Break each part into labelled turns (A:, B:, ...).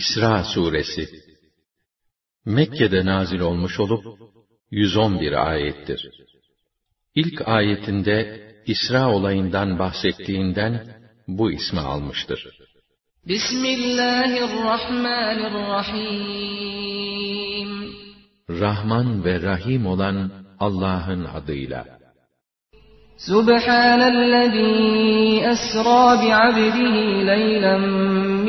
A: İsra suresi Mekke'de nazil olmuş olup 111 ayettir. İlk ayetinde İsra olayından bahsettiğinden bu ismi almıştır.
B: Bismillahirrahmanirrahim
A: Rahman ve Rahim olan Allah'ın adıyla.
B: Subhanellezî esrâ bi abdihi leylen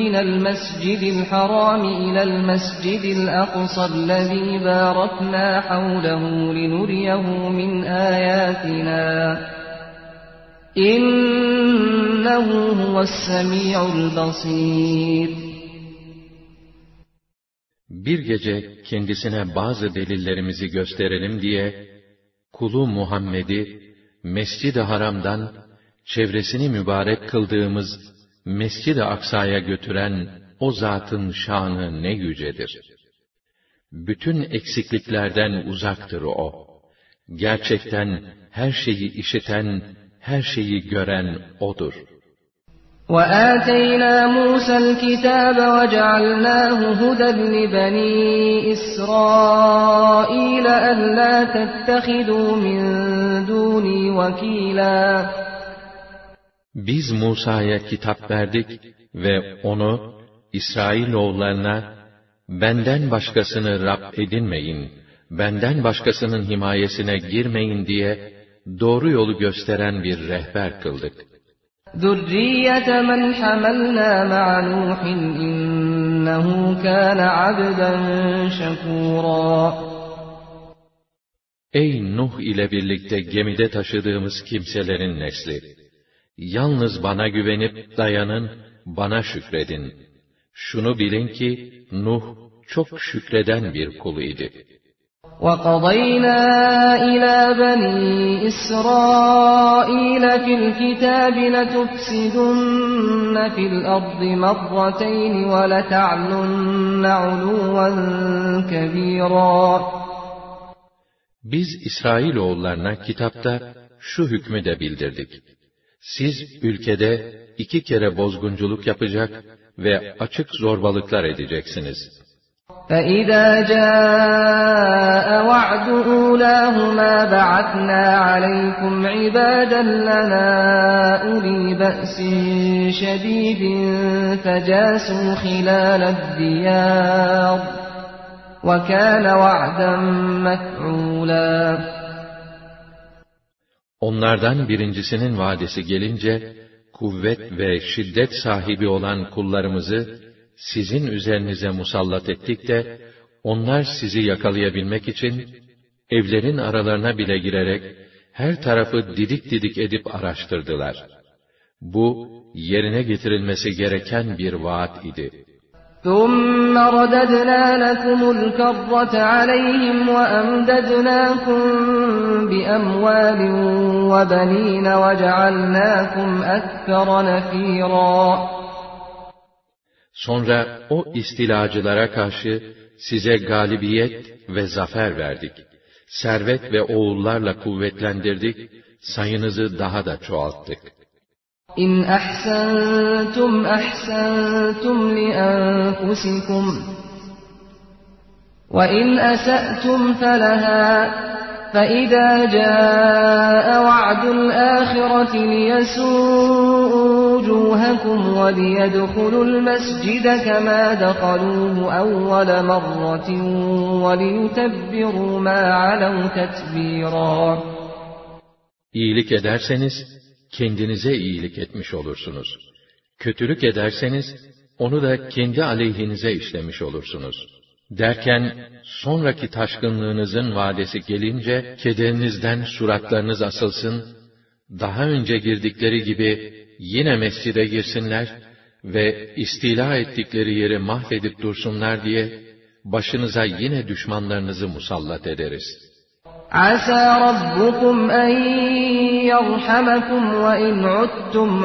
B: مِنَ الْمَسْجِدِ الْحَرَامِ إِلَى الْمَسْجِدِ الْأَقْصَى الَّذ۪ي بَارَكْنَا حَوْلَهُ لِنُرِيَهُ مِنْ آيَاتِنَا اِنَّهُ هُوَ السَّمِيعُ الْبَصِيرُ
A: Bir gece kendisine bazı delillerimizi gösterelim diye, kulu Muhammed'i Mescid-i Haram'dan çevresini mübarek kıldığımız Mescid-i Aksa'ya götüren o zatın şanı ne yücedir. Bütün eksikliklerden uzaktır o. Gerçekten her şeyi işiten, her şeyi gören
B: odur. وَآتَيْنَا مُوسَى الْكِتَابَ وَجَعَلْنَاهُ هُدًى لِبَنِي إِسْرَائِيلَ أَلَّا تَتَّخِذُوا مِن دُونِي وَكِيلًا
A: biz Musa'ya kitap verdik ve onu İsrail oğullarına benden başkasını Rab edinmeyin, benden başkasının himayesine girmeyin diye doğru yolu gösteren bir rehber
B: kıldık. ذُرِّيَّةَ مَنْ حَمَلْنَا مَعَ نُوحٍ إِنَّهُ كَانَ عَبْدًا شَكُورًا
A: Ey Nuh ile birlikte gemide taşıdığımız kimselerin nesli! Yalnız bana güvenip dayanın, bana şükredin. Şunu bilin ki Nuh çok şükreden bir
B: kulu idi. وَقَضَيْنَا إِلَى بَنِي إِسْرَائِيلَ فِي الْكِتَابِ لَتُفْسِدُنَّ فِي الْأَرْضِ مَرَّتَيْنِ وَلَتَعْلُنَّ عُلُوًّا
A: كَبِيرًا Biz İsrailoğullarına kitapta şu hükmü de bildirdik siz ülkede iki kere bozgunculuk yapacak
B: ve açık zorbalıklar edeceksiniz. فَإِذَا جَاءَ وَعْدُ أُولَاهُمَا بَعَثْنَا عَلَيْكُمْ عِبَادًا لَنَا أُولِي بَأْسٍ شَدِيدٍ فَجَاسُوا خِلَالَ الدِّيَارِ وَكَانَ وَعْدًا مَفْعُولًا
A: Onlardan birincisinin vadesi gelince, kuvvet ve şiddet sahibi olan kullarımızı, sizin üzerinize musallat ettik de, onlar sizi yakalayabilmek için, evlerin aralarına bile girerek, her tarafı didik didik edip araştırdılar. Bu, yerine getirilmesi gereken bir vaat idi.
B: ثم رددنا لكم الكرة عليهم وأمددناكم بأموال وبنين وجعلناكم أكثر نفيرا
A: Sonra o istilacılara karşı size galibiyet ve zafer verdik. Servet ve oğullarla kuvvetlendirdik, sayınızı daha da çoğalttık.
B: إن أحسنتم أحسنتم لأنفسكم وإن أسأتم فلها فإذا جاء وعد الآخرة ليسوءوا وجوهكم وليدخلوا المسجد كما دخلوه أول مرة وليتبروا ما علوا تتبيرا
A: kendinize iyilik etmiş olursunuz. Kötülük ederseniz, onu da kendi aleyhinize işlemiş olursunuz. Derken, sonraki taşkınlığınızın vadesi gelince, kederinizden suratlarınız asılsın, daha önce girdikleri gibi yine mescide girsinler ve istila ettikleri yeri mahvedip dursunlar diye, başınıza yine düşmanlarınızı musallat ederiz.''
B: Asa rabbukum en yerhamekum ve in udtum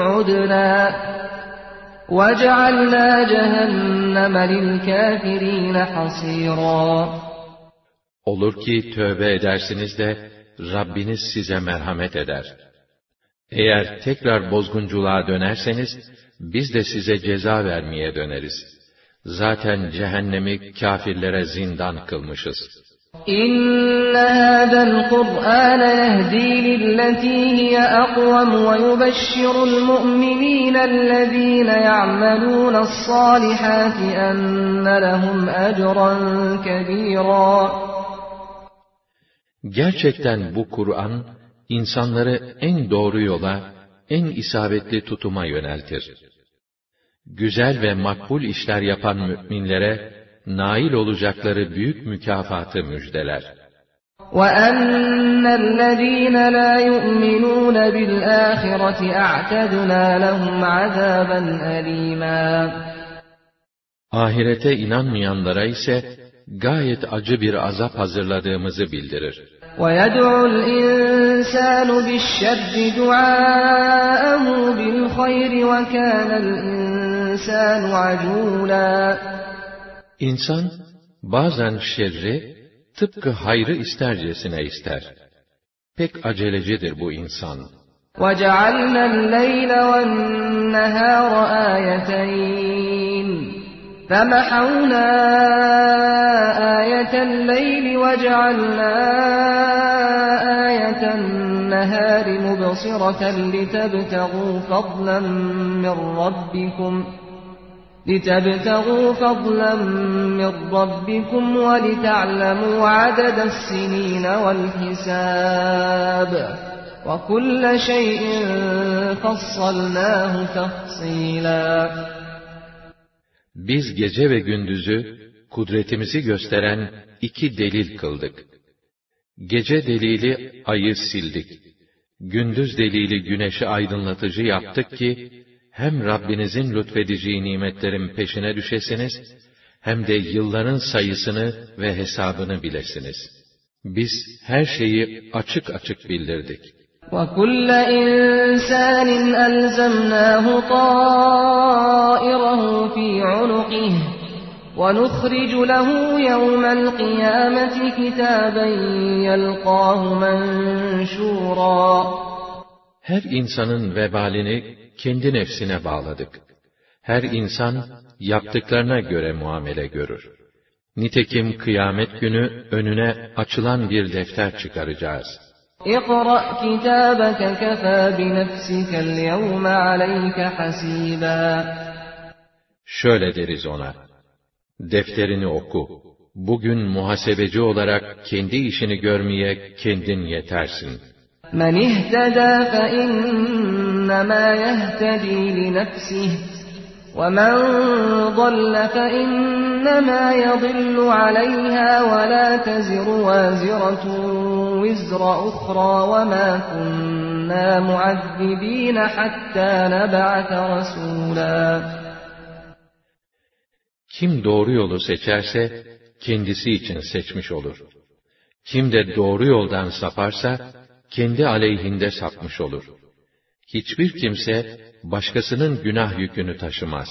B: وَجَعَلْنَا جَهَنَّمَ لِلْكَافِر۪ينَ حَصِيرًا
A: Olur ki tövbe edersiniz de Rabbiniz size merhamet eder. Eğer tekrar bozgunculuğa dönerseniz, biz de size ceza vermeye döneriz. Zaten cehennemi kafirlere zindan kılmışız.''
B: İnne hâdel Kur'âne yehdî lilletî hiye akvam ve yubeşşirul mu'minînellezîne ya'melûne's-sâlihâti enne lehum ecran kebîrâ.
A: Gerçekten bu Kur'an insanları en doğru yola, en isabetli tutuma yöneltir. Güzel ve makbul işler yapan müminlere nail olacakları büyük mükafatı müjdeler.
B: وَأَنَّ الَّذ۪ينَ لَا يُؤْمِنُونَ بِالْآخِرَةِ اَعْتَدْنَا لَهُمْ عَذَابًا أَلِيمًا
A: Ahirete inanmayanlara ise gayet acı bir azap hazırladığımızı bildirir.
B: وَيَدْعُ الْاِنْسَانُ بِالشَّرِّ دُعَاءَهُ بِالْخَيْرِ وَكَانَ الْاِنْسَانُ عَجُولًا
A: İnsan bazen şerri tıpkı hayrı istercesine ister. Pek acelecidir bu insan.
B: وَجَعَلْنَا اللَّيْلَ وَالنَّهَارَ آيَتَيْنِ فَمَحَوْنَا آيَةَ اللَّيْلِ وَجَعَلْنَا آيَةَ النَّهَارِ مُبْصِرَةً لِتَبْتَغُوا فَضْلًا مِنْ رَبِّكُمْ ۗ لِتَبْتَغُوا فَضْلًا مِّن رَّبِّكُمْ وَلِتَعْلَمُوا عَدَدَ السِّنِينَ وَالْحِسَابَ وَكُلَّ شَيْءٍ فَصَّلْنَاهُ تَفْصِيلًا
A: Biz gece ve gündüzü kudretimizi gösteren iki delil kıldık. Gece delili ayı sildik. Gündüz delili güneşi aydınlatıcı yaptık ki hem Rabbinizin lütfedeceği nimetlerin peşine düşesiniz, hem de yılların sayısını ve hesabını bilesiniz. Biz her şeyi açık açık bildirdik.
B: وَكُلَّ إِنسَانٍ أَلْزَمْنَاهُ طَائِرَهُ فِي عُنُقِهِ وَنُخْرِجُ لَهُ يَوْمَ الْقِيَامَةِ كِتَابًا يَلْقَاهُ مَنْشُورًا
A: Her insanın vebalini kendi nefsine bağladık. Her insan yaptıklarına göre muamele görür. Nitekim kıyamet günü önüne açılan bir defter çıkaracağız. اِقْرَأْ كِتَابَكَ كَفَى بِنَفْسِكَ الْيَوْمَ عَلَيْكَ حَسِيبًا Şöyle deriz ona, defterini oku, bugün muhasebeci olarak kendi işini görmeye kendin yetersin.''
B: مَنْ اِهْتَدَى فَاِنَّمَا يَهْتَد۪ي لِنَفْسِهِ وَمَنْ ضَلَّ فَاِنَّمَا يَضِلُّ عَلَيْهَا وَلَا تَزِرُ وَازِرَةٌ وِزْرَ اُخْرَى وَمَا كُنَّا مُعَذِّب۪ينَ حَتَّى نَبَعَثَ رَسُولًا
A: Kim doğru yolu seçerse, kendisi için seçmiş olur. Kim de doğru yoldan saparsa, kendi aleyhinde sapmış olur. Hiçbir kimse başkasının günah yükünü taşımaz.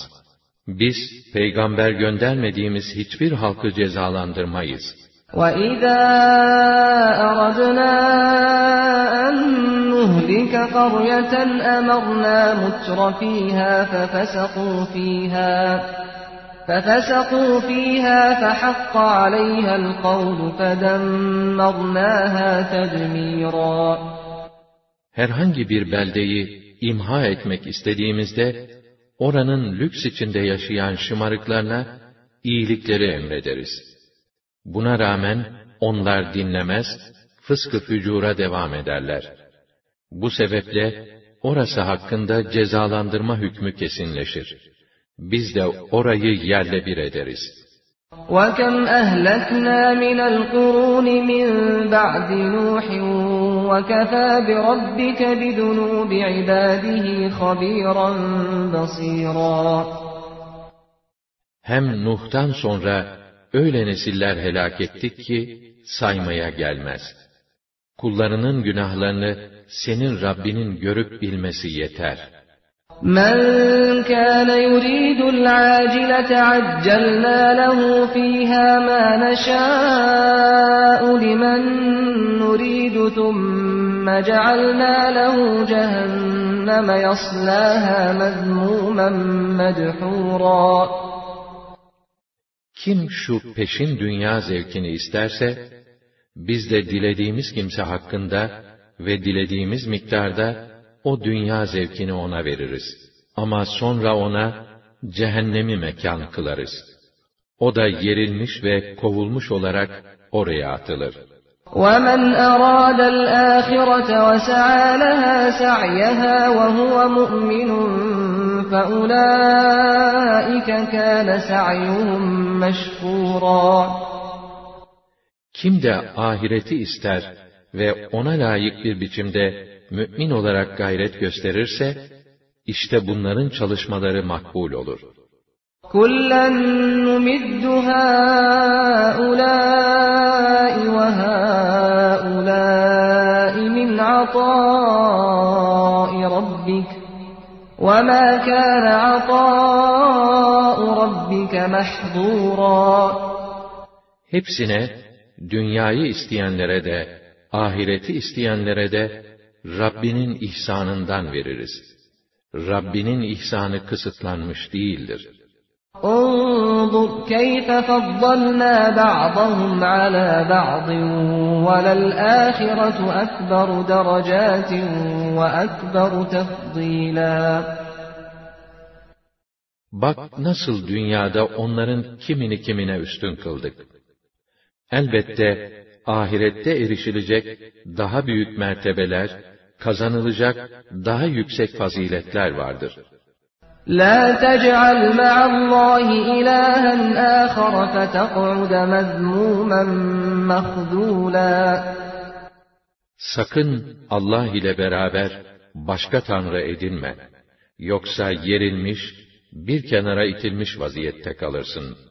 A: Biz peygamber göndermediğimiz hiçbir halkı cezalandırmayız.
B: وَإِذَا أَرَدْنَا أَن نُهْلِكَ قَرْيَةً أَمَرْنَا مُتْرَفِيهَا فَفَسَقُوا فِيهَا Herhangi
A: bir beldeyi imha etmek istediğimizde, oranın lüks içinde yaşayan şımarıklarına iyilikleri emrederiz. Buna rağmen onlar dinlemez, fıskı fücura devam ederler. Bu sebeple orası hakkında cezalandırma hükmü kesinleşir biz de orayı yerle bir ederiz.
B: وَكَمْ أَهْلَكْنَا مِنَ الْقُرُونِ مِنْ بَعْدِ نُوحٍ وَكَفَى بِرَبِّكَ بِذُنُوبِ عِبَادِهِ خَبِيرًا بَصِيرًا
A: Hem Nuh'tan sonra öyle nesiller helak ettik ki saymaya gelmez. Kullarının günahlarını senin Rabbinin görüp bilmesi yeter.''
B: مَنْ كَانَ يُرِيدُ الْعَاجِلَةَ عَجَّلْنَا لَهُ ف۪يهَا مَا نَشَاءُ لِمَنْ نُرِيدُ ثُمَّ جَعَلْنَا لَهُ جَهَنَّمَ يَصْلَاهَا مَذْمُومًا مَدْحُورًا
A: Kim şu peşin dünya zevkini isterse, biz de dilediğimiz kimse hakkında ve dilediğimiz miktarda o dünya zevkini ona veririz. Ama sonra ona cehennemi mekan kılarız. O da yerilmiş ve kovulmuş olarak oraya atılır.
B: وَمَنْ أَرَادَ الْآخِرَةَ وَسَعَى لَهَا سَعْيَهَا وَهُوَ مُؤْمِنٌ فَأُولَٰئِكَ كَانَ سَعْيُهُمْ مَشْكُورًا
A: Kim de ahireti ister ve ona layık bir biçimde mümin olarak gayret gösterirse, işte bunların çalışmaları makbul olur. كُلًّا نُمِدُّ هَٰؤُلَاءِ وَهَٰؤُلَاءِ مِنْ عَطَاءِ رَبِّكَ وَمَا كَانَ عَطَاءُ رَبِّكَ مَحْظُورًا Hepsine, dünyayı isteyenlere de, ahireti isteyenlere de Rabbinin ihsanından veririz. Rabbinin ihsanı kısıtlanmış değildir. انظر كيف فضلنا بعضهم على بعض وللآخرة أكبر درجات وأكبر تفضيلا Bak nasıl dünyada onların kimini kimine üstün kıldık. Elbette ahirette erişilecek daha büyük mertebeler kazanılacak daha yüksek faziletler vardır. La tec'al
B: ma'allahi ilahen âkhara feteq'ude mezmûmen mahdûlâ.
A: Sakın Allah ile beraber başka tanrı edinme. Yoksa yerilmiş, bir kenara itilmiş vaziyette kalırsın.''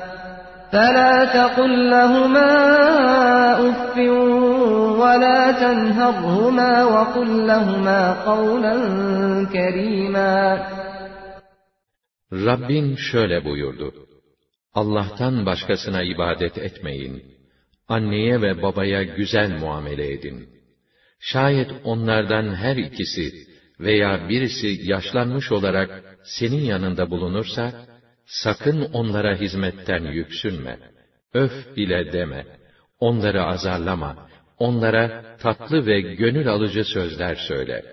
B: فَلَا تَقُلْ لَهُمَا اُفٍّ وَلَا تَنْهَرْهُمَا وَقُلْ لَهُمَا قَوْلًا كَرِيمًا
A: Rabbin şöyle buyurdu. Allah'tan başkasına ibadet etmeyin. Anneye ve babaya güzel muamele edin. Şayet onlardan her ikisi veya birisi yaşlanmış olarak senin yanında bulunursa, Sakın onlara hizmetten yüksünme. Öf bile deme. Onları azarlama. Onlara tatlı ve gönül alıcı sözler söyle.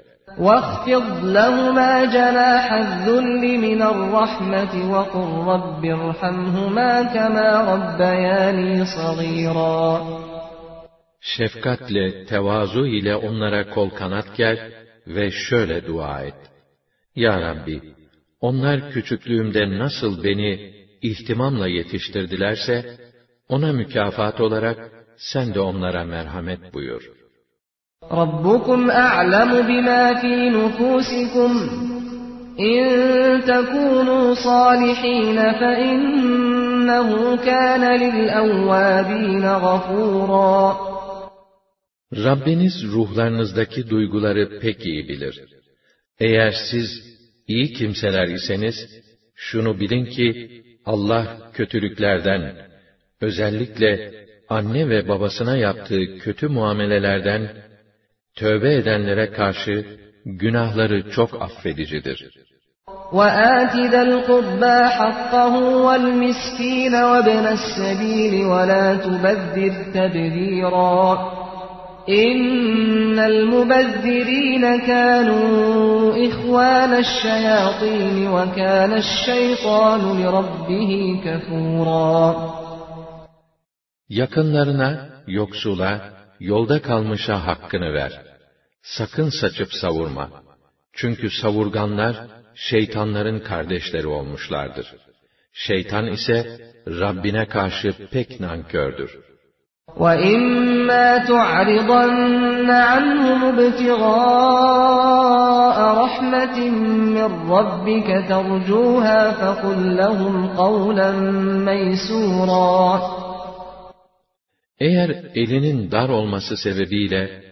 A: Şefkatle, tevazu ile onlara kol kanat gel ve şöyle dua et. Ya Rabbi, onlar küçüklüğümde nasıl beni ihtimamla yetiştirdilerse, ona mükafat olarak sen de onlara merhamet buyur.
B: رَبُّكُمْ أَعْلَمُ بِمَا فِي نُفُوسِكُمْ اِنْ تَكُونُوا صَالِحِينَ فَاِنَّهُ lil لِلْاَوَّابِينَ غَفُورًا
A: Rabbiniz ruhlarınızdaki duyguları pek iyi bilir. Eğer siz İyi kimseler iseniz, şunu bilin ki, Allah kötülüklerden, özellikle anne ve babasına yaptığı kötü muamelelerden, tövbe edenlere karşı günahları çok affedicidir.
B: وَآتِ ذَا الْقُرْبَى حَقَّهُ وَالْمِسْكِينَ وَابْنَ السَّبِيلِ وَلَا تُبَذِّرْ تَبْذِيرًا اِنَّ الْمُبَذِّر۪ينَ كَانُوا اِخْوَانَ الشَّيَاط۪ينِ وَكَانَ الشَّيْطَانُ لِرَبِّهِ كَفُورًا
A: Yakınlarına, yoksula, yolda kalmışa hakkını ver. Sakın saçıp savurma. Çünkü savurganlar, şeytanların kardeşleri olmuşlardır. Şeytan ise, Rabbine karşı pek nankördür.''
B: وَإِمَّا تُعْرِضَنَّ عَنْهُمُ ابْتِغَاءَ رَحْمَةٍ مِّن رَّبِّكَ تَرْجُوهَا فَقُل لَّهُمْ قَوْلًا مَّيْسُورًا
A: Eğer elinin dar olması sebebiyle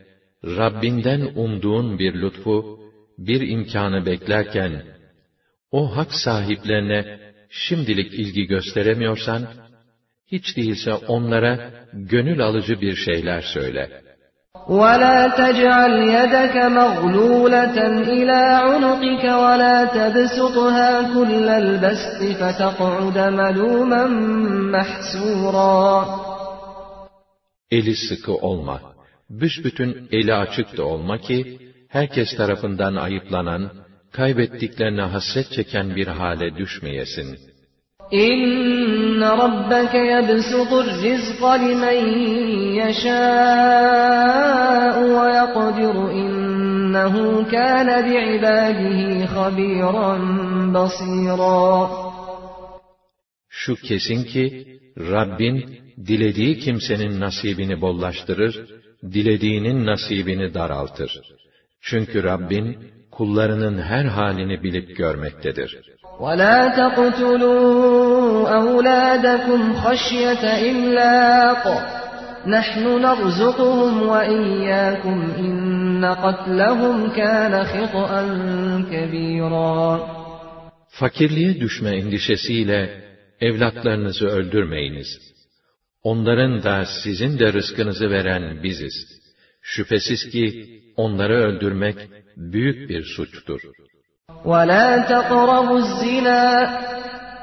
A: Rabbinden umduğun bir lütfu, bir imkanı beklerken o hak sahiplerine şimdilik ilgi gösteremiyorsan hiç değilse onlara gönül alıcı bir şeyler söyle. وَلَا تَجْعَلْ يَدَكَ مَغْلُولَةً إِلَى عُنُقِكَ وَلَا تَبْسُطْهَا كُلَّ الْبَسْطِ فَتَقْعُدَ مَلُومًا مَحْسُورًا Eli sıkı olma, büsbütün eli açık da olma ki, herkes tarafından ayıplanan, kaybettiklerine hasret çeken bir hale düşmeyesin.''
B: İnne rabbeke yebsutur rizqa limen yeşâ'u ve yakdiru innehu kâne bi'ibâdihi habiran basîrâ.
A: Şu kesin ki Rabbin dilediği kimsenin nasibini bollaştırır, dilediğinin nasibini daraltır. Çünkü Rabbin kullarının her halini bilip görmektedir.
B: وَلَا تَقْتُلُوا أَوْلَادَكُمْ خَشْيَةَ إِمْلَاقٍ نَحْنُ نَرْزُقُهُمْ وَإِيَّاكُمْ إِنَّ قَتْلَهُمْ كَانَ خِطْئًا كَبِيرًا
A: Fakirliğe düşme endişesiyle evlatlarınızı öldürmeyiniz. Onların da sizin de rızkınızı veren biziz. Şüphesiz ki onları öldürmek büyük bir suçtur.
B: وَلَا تَقْرَبُوا الزِّنَا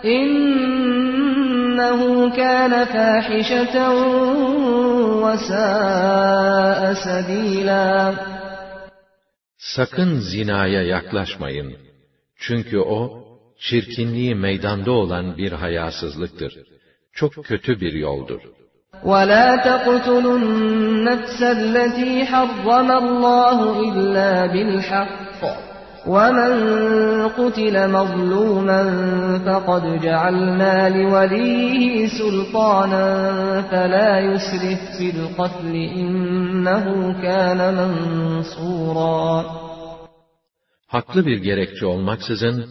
B: اِنَّهُ كَانَ فَاحِشَةً وَسَاءَ سَب۪يلًا
A: Sakın zinaya yaklaşmayın. Çünkü o, çirkinliği meydanda olan bir hayasızlıktır. Çok kötü bir yoldur.
B: وَلَا تَقْتُلُوا النَّفْسَ الَّتِي حَرَّمَ اللّٰهُ اِلَّا بِالْحَقِّ وَمَنْ قُتِلَ مَظْلُومًا فَقَدْ جَعَلْنَا لِوَلِيهِ سُلْطَانًا فَلَا يُسْرِفْ فِي الْقَتْلِ اِنَّهُ كَانَ مَنْصُورًا
A: Haklı bir gerekçe olmaksızın,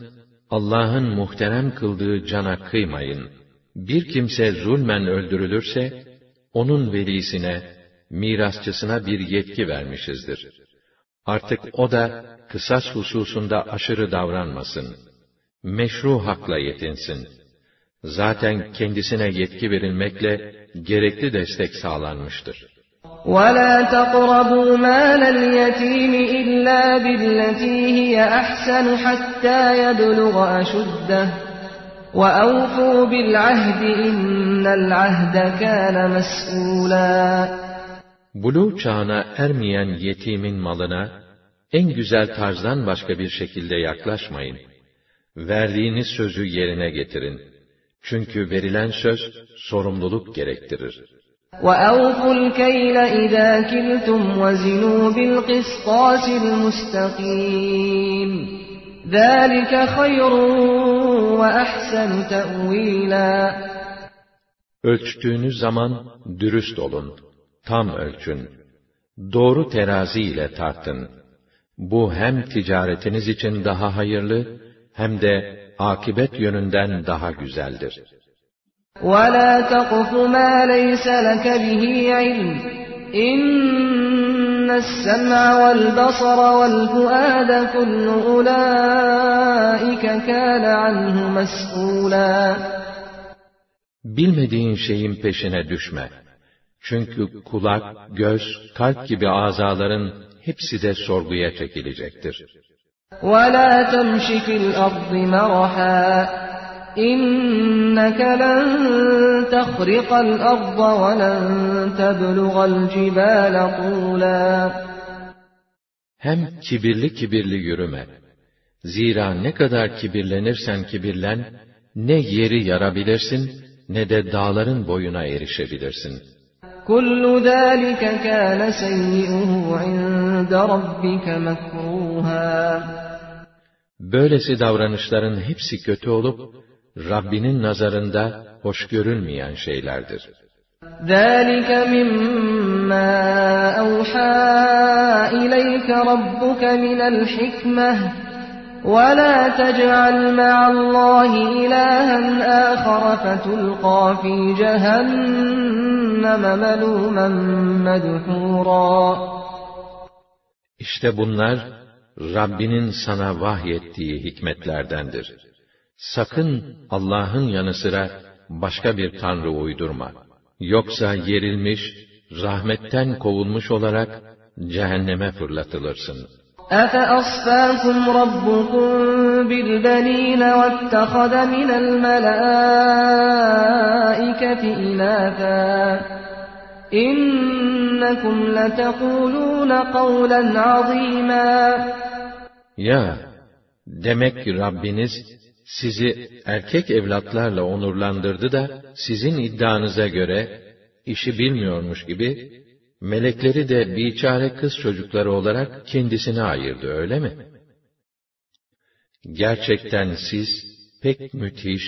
A: Allah'ın muhterem kıldığı cana kıymayın. Bir kimse zulmen öldürülürse, onun velisine, mirasçısına bir yetki vermişizdir. Artık o da kısas hususunda aşırı davranmasın. Meşru hakla yetinsin. Zaten kendisine yetki verilmekle gerekli destek sağlanmıştır.
B: وَلَا تَقْرَبُوا مَالَ الْيَتِيمِ إِلَّا بِالَّتِي هِيَ أَحْسَنُ حَتَّى يَبْلُغَ أَشُدَّهُ وَأَوْفُوا بِالْعَهْدِ إِنَّ الْعَهْدَ كَانَ
A: مَسْئُولًا Bulu çağına ermeyen yetimin malına en güzel tarzdan başka bir şekilde yaklaşmayın. Verdiğiniz sözü yerine getirin. Çünkü verilen söz sorumluluk gerektirir.
B: وَأَوْفُوا الْكَيْلَ اِذَا كِلْتُمْ وَزِنُوا بِالْقِسْطَاسِ الْمُسْتَقِيمِ ذَٰلِكَ خَيْرٌ وَأَحْسَنُ
A: Ölçtüğünüz zaman dürüst olun, tam ölçün. Doğru terazi ile tartın. Bu hem ticaretiniz için daha hayırlı hem de akibet yönünden daha güzeldir. وَلَا تَقْفُ مَا لَيْسَ لَكَ بِهِ عِلْمٍ اِنَّ السَّمْعَ وَالْبَصَرَ وَالْفُؤَادَ كُلُّ اُولَٰئِكَ كَانَ عَنْهُ مَسْئُولًا Bilmediğin şeyin peşine düşme. Çünkü kulak, göz, kalp gibi azaların hepsi de sorguya çekilecektir.
B: وَلَا تَمْشِ فِي الْأَرْضِ مَرَحًا إِنَّكَ لَنْ تَخْرِقَ الْأَرْضَ وَلَنْ تَبْلُغَ الْجِبَالَ طُولًا Hem kibirli kibirli
A: yürüme. Zira ne kadar kibirlenirsen kibirlen, ne yeri yarabilirsin, ne de dağların boyuna erişebilirsin.''
B: Kullu zalika kana seyyi'uhu inde rabbike mekruha.
A: Böylesi davranışların hepsi kötü olup Rabbinin nazarında hoş görülmeyen şeylerdir.
B: ذَلِكَ مِمَّا أَوْحَى إِلَيْكَ رَبُّكَ مِنَ الْحِكْمَةِ وَلَا تَجْعَلْ مَعَ اللّٰهِ اِلَٰهًا آخَرَ فَتُلْقَى ف۪ي جَهَنَّمَ مَلُومًا مَدْحُورًا
A: İşte bunlar Rabbinin sana vahyettiği hikmetlerdendir. Sakın Allah'ın yanı sıra başka bir tanrı uydurma. Yoksa yerilmiş, rahmetten kovulmuş olarak cehenneme fırlatılırsın.''
B: أَفَأَصْفَاكُمْ رَبُّكُمْ بِالْبَنِينَ وَاتَّخَذَ مِنَ الْمَلَائِكَةِ إِنَاثًا إِنَّكُمْ لَتَقُولُونَ قَوْلًا عَظِيمًا
A: Ya! Demek ki Rabbiniz sizi erkek evlatlarla onurlandırdı da sizin iddianıza göre işi bilmiyormuş gibi Melekleri de biçare kız çocukları olarak kendisine ayırdı öyle mi? Gerçekten siz pek müthiş,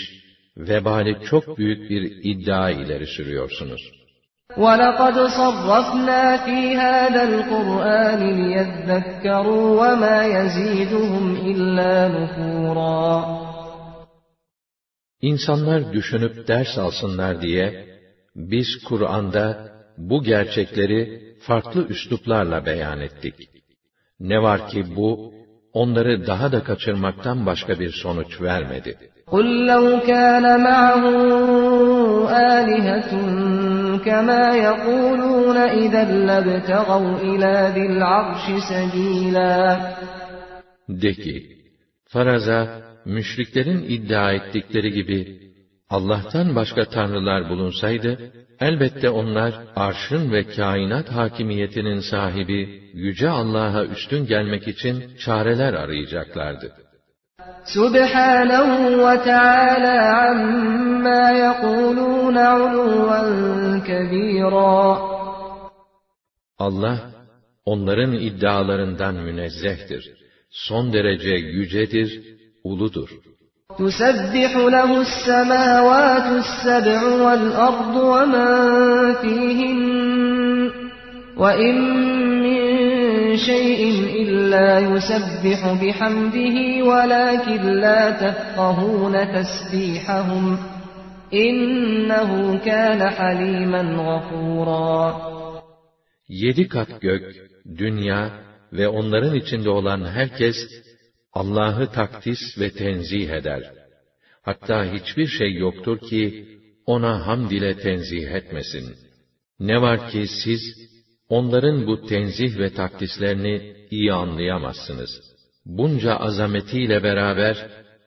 A: vebali çok büyük bir iddia ileri sürüyorsunuz.'' وَلَقَدْ صَرَّفْنَا فِي هَذَا الْقُرْآنِ لِيَذَّكَّرُوا وَمَا يَزِيدُهُمْ إِلَّا نُفُورًا İnsanlar düşünüp ders alsınlar diye biz Kur'an'da bu gerçekleri farklı üsluplarla beyan ettik. Ne var ki bu, onları daha da kaçırmaktan başka bir sonuç vermedi. قُلْ لَوْ كَانَ مَعَهُ آلِهَةٌ كَمَا يَقُولُونَ اِذَا لَبْتَغَوْا اِلَى ذِي سَب۪يلًا De ki, faraza, müşriklerin iddia ettikleri gibi Allah'tan başka tanrılar bulunsaydı, elbette onlar arşın ve kainat hakimiyetinin sahibi yüce Allah'a üstün gelmek için çareler arayacaklardı. Subhanahu ve Teala amma yekulun uluven kebira. Allah onların iddialarından münezzehtir. Son derece yücedir, uludur.
B: تسبح له السماوات السبع والأرض ومن فيهن وإن من شيء إلا يسبح بحمده ولكن لا تفقهون تسبيحهم إنه كان حليما غفورا Yedi kat
A: gök, dünya ve onların içinde olan herkes Allah'ı takdis ve tenzih eder. Hatta hiçbir şey yoktur ki ona hamd ile tenzih etmesin. Ne var ki siz onların bu tenzih ve takdislerini iyi anlayamazsınız. Bunca azametiyle beraber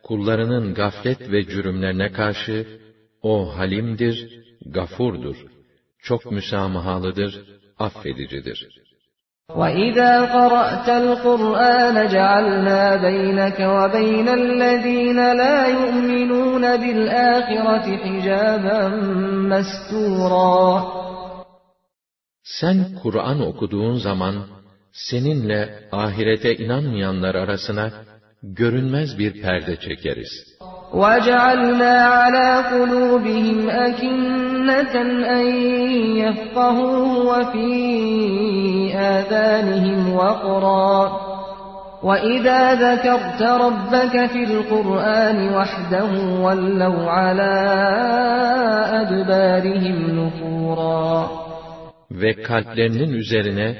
A: kullarının gaflet ve cürümlerine karşı o halimdir, gafurdur, çok müsamahalıdır, affedicidir.''
B: وَإِذَا قَرَأْتَ الْقُرْآنَ جَعَلْنَا بَيْنَكَ وَبَيْنَ الَّذ۪ينَ لَا يُؤْمِنُونَ بِالْآخِرَةِ حِجَابًا مَسْتُورًا Sen Kur'an okuduğun
A: zaman seninle ahirete inanmayanlar arasına görünmez bir perde çekeriz.
B: وَجَعَلْنَا عَلَى قُلُوبِهِمْ أَكِنَّةً أَنْ يَفْقَهُوهُ وَفِي آذَانِهِمْ وَقْرًا وَإِذَا ذَكَرْتَ رَبَّكَ فِي الْقُرْآنِ وَحْدَهُ وَلَّوْا عَلَى أَدْبَارِهِمْ
A: نُفُورًا Ve kalplerinin üzerine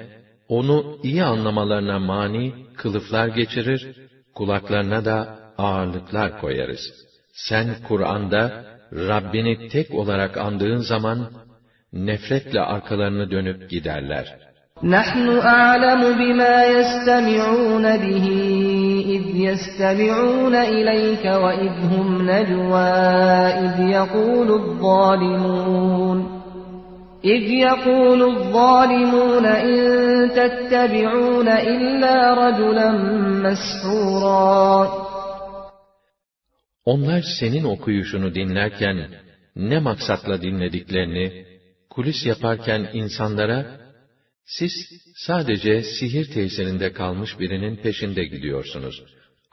A: onu iyi anlamalarına mani kılıflar geçirir, kulaklarına da ağırlıklar koyarız. Sen Kur'an'da Rabbini tek olarak andığın zaman nefretle arkalarını dönüp giderler. نَحْنُ أَعْلَمُ
B: بِمَا يَسْتَمِعُونَ بِهِ إِذْ يَسْتَمِعُونَ إِلَيْكَ وَإِذْ هُمْ نَجْوَى إِذْ يَقُولُ الظَّالِمُونَ إذ يقول الظالمون إن تتبعون إلا رجلا مسحورا
A: onlar senin okuyuşunu dinlerken ne maksatla dinlediklerini, kulis yaparken insanlara, siz sadece sihir tesirinde kalmış birinin peşinde gidiyorsunuz,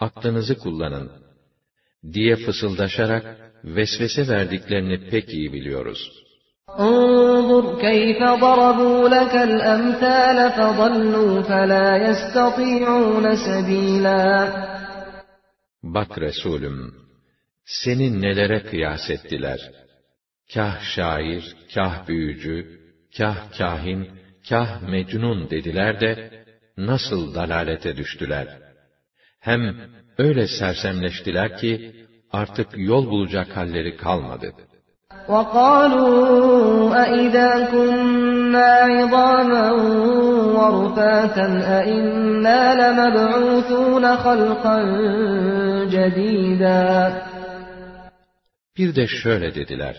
A: aklınızı kullanın, diye fısıldaşarak vesvese verdiklerini pek iyi biliyoruz.
B: انظر كيف ضربوا لك الأمثال فضلوا فلا يستطيعون سبيلا
A: Bak Resulüm, seni nelere kıyas ettiler? Kah şair, kah büyücü, kah kahin, kah mecnun dediler de, nasıl dalalete düştüler? Hem öyle sersemleştiler ki, artık yol bulacak halleri kalmadı. وَقَالُوا أَإِذَا كُنَّا عِظَامًا وَرُفَاتًا أَإِنَّا لَمَبْعُوثُونَ خَلْقًا جَدِيدًا bir de şöyle dediler.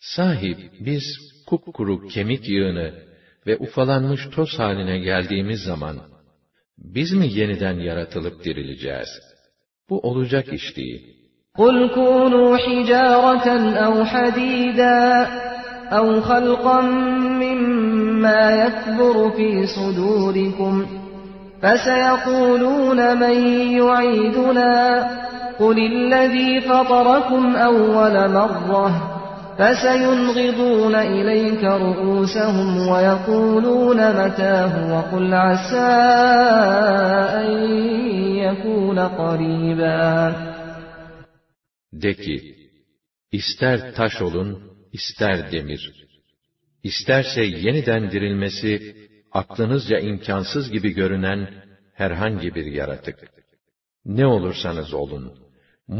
A: Sahip biz kupkuru kemik yığını ve ufalanmış toz haline geldiğimiz zaman, biz mi yeniden yaratılıp dirileceğiz? Bu olacak
B: iş değil. قُلْ كُونُوا حِجَارَةً اَوْ حَد۪يدًا اَوْ خَلْقًا مِمَّا يَكْبُرُ ف۪ي صُدُورِكُمْ فَسَيَقُولُونَ مَنْ يُعِيدُنَا قُلِ الَّذ۪ي فَطَرَكُمْ اَوَّلَ مَرَّةٍ فَسَيُنْغِضُونَ اِلَيْكَ رُؤُوسَهُمْ وَيَقُولُونَ مَتَاهُ وَقُلْ عَسَى اَنْ يَكُونَ قَرِيبًا
A: De ki, ister taş olun, ister demir. İsterse yeniden dirilmesi, aklınızca imkansız gibi görünen herhangi bir yaratık. Ne olursanız olun,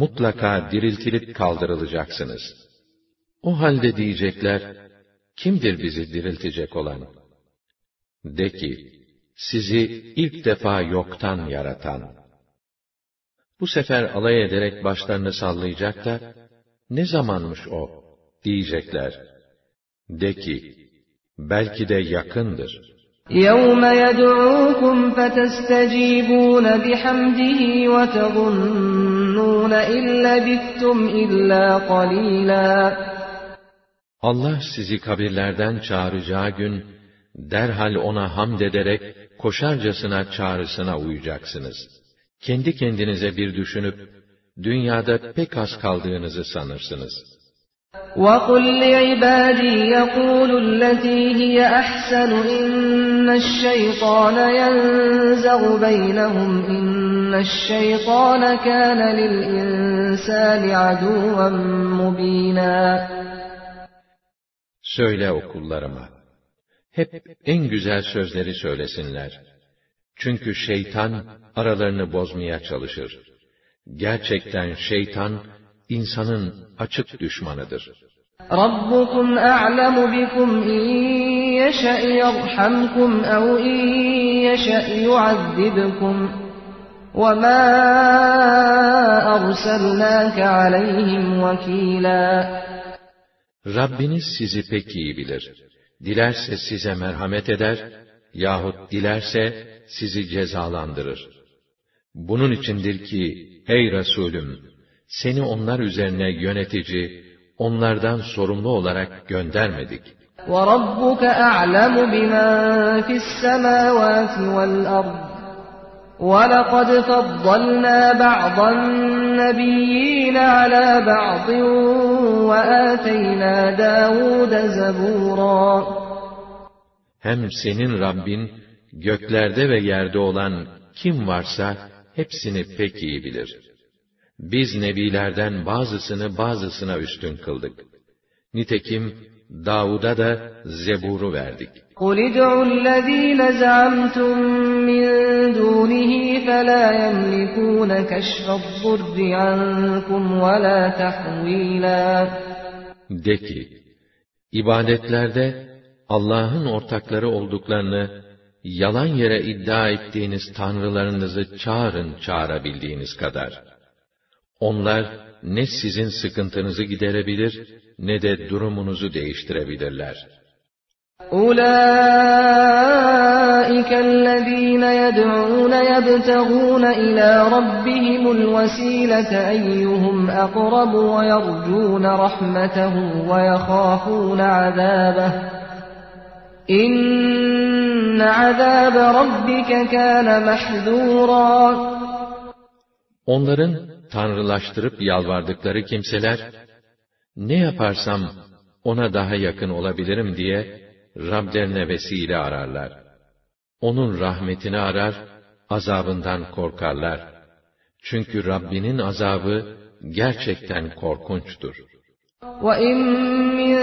A: mutlaka diriltilip kaldırılacaksınız. O halde diyecekler, kimdir bizi diriltecek olan? De ki, sizi ilk defa yoktan yaratan. Bu sefer alay ederek başlarını sallayacak da, ne zamanmış o, diyecekler. De ki, belki de yakındır.''
B: يَوْمَ يَدْعُوكُمْ فَتَسْتَجِيبُونَ بِحَمْدِهِ وَتَظُنُّونَ تَظُنُّونَ اِلَّا بِتْتُمْ اِلَّا
A: قَلِيلًا Allah sizi kabirlerden çağıracağı gün, derhal ona hamd ederek, koşarcasına çağrısına uyacaksınız. Kendi kendinize bir düşünüp, dünyada pek az kaldığınızı sanırsınız.''
B: وَقُلْ لِعِبَادِي يَقُولُوا الَّتِي هِيَ أَحْسَنُ إِنَّ الشَّيْطَانَ يَنزَغُ بَيْنَهُمْ إِنَّ الشَّيْطَانَ كَانَ لِلْاِنْسَانِ عَدُوًا مُب۪ينًا
A: Söyle okullarıma, hep en güzel sözleri söylesinler. Çünkü şeytan aralarını bozmaya çalışır. Gerçekten şeytan, insanın açık düşmanıdır.
B: رَبُّكُمْ أَعْلَمُ بِكُمْ اِنْ يَشَأْ يَرْحَمْكُمْ اَوْ اِنْ يَشَأْ يُعَذِّبْكُمْ وَمَا أَرْسَلْنَاكَ عَلَيْهِمْ وَكِيلًا
A: Rabbiniz sizi pek iyi bilir. Dilerse size merhamet eder yahut dilerse sizi cezalandırır. Bunun içindir ki ey Resulüm seni onlar üzerine yönetici, onlardan sorumlu olarak
B: göndermedik. وَرَبُّكَ أَعْلَمُ بِمَنْ فِي السَّمَاوَاتِ وَالْأَرْضِ وَلَقَدْ فَضَّلْنَا بَعْضَ النَّبِيِّينَ عَلَى بَعْضٍ وَآتَيْنَا دَاوُودَ زَبُورًا
A: Hem senin Rabbin, göklerde ve yerde olan kim varsa hepsini pek iyi bilir. Biz nebilerden bazısını bazısına üstün kıldık. Nitekim Davud'a da Zebur'u verdik. قُلِ
B: ادْعُوا الَّذ۪ينَ زَعَمْتُمْ مِنْ دُونِهِ فَلَا يَمْلِكُونَ كَشْفَ الضُّرِّ عَنْكُمْ وَلَا تَحْو۪يلًا
A: De ki, ibadetlerde Allah'ın ortakları olduklarını yalan yere iddia ettiğiniz tanrılarınızı çağırın çağırabildiğiniz kadar. Onlar ne sizin sıkıntınızı giderebilir ne de durumunuzu değiştirebilirler.''
B: أولئك الذين يدعون يبتغون إلى ربهم الوسيلة أيهم أقرب ويرجون رحمته ويخافون عذابه إن عذاب ربك كان محذورا
A: Onların tanrılaştırıp yalvardıkları kimseler, ne yaparsam ona daha yakın olabilirim diye Rablerine vesile ararlar. Onun rahmetini arar, azabından korkarlar. Çünkü Rabbinin azabı gerçekten korkunçtur.
B: وَاِنْ مِنْ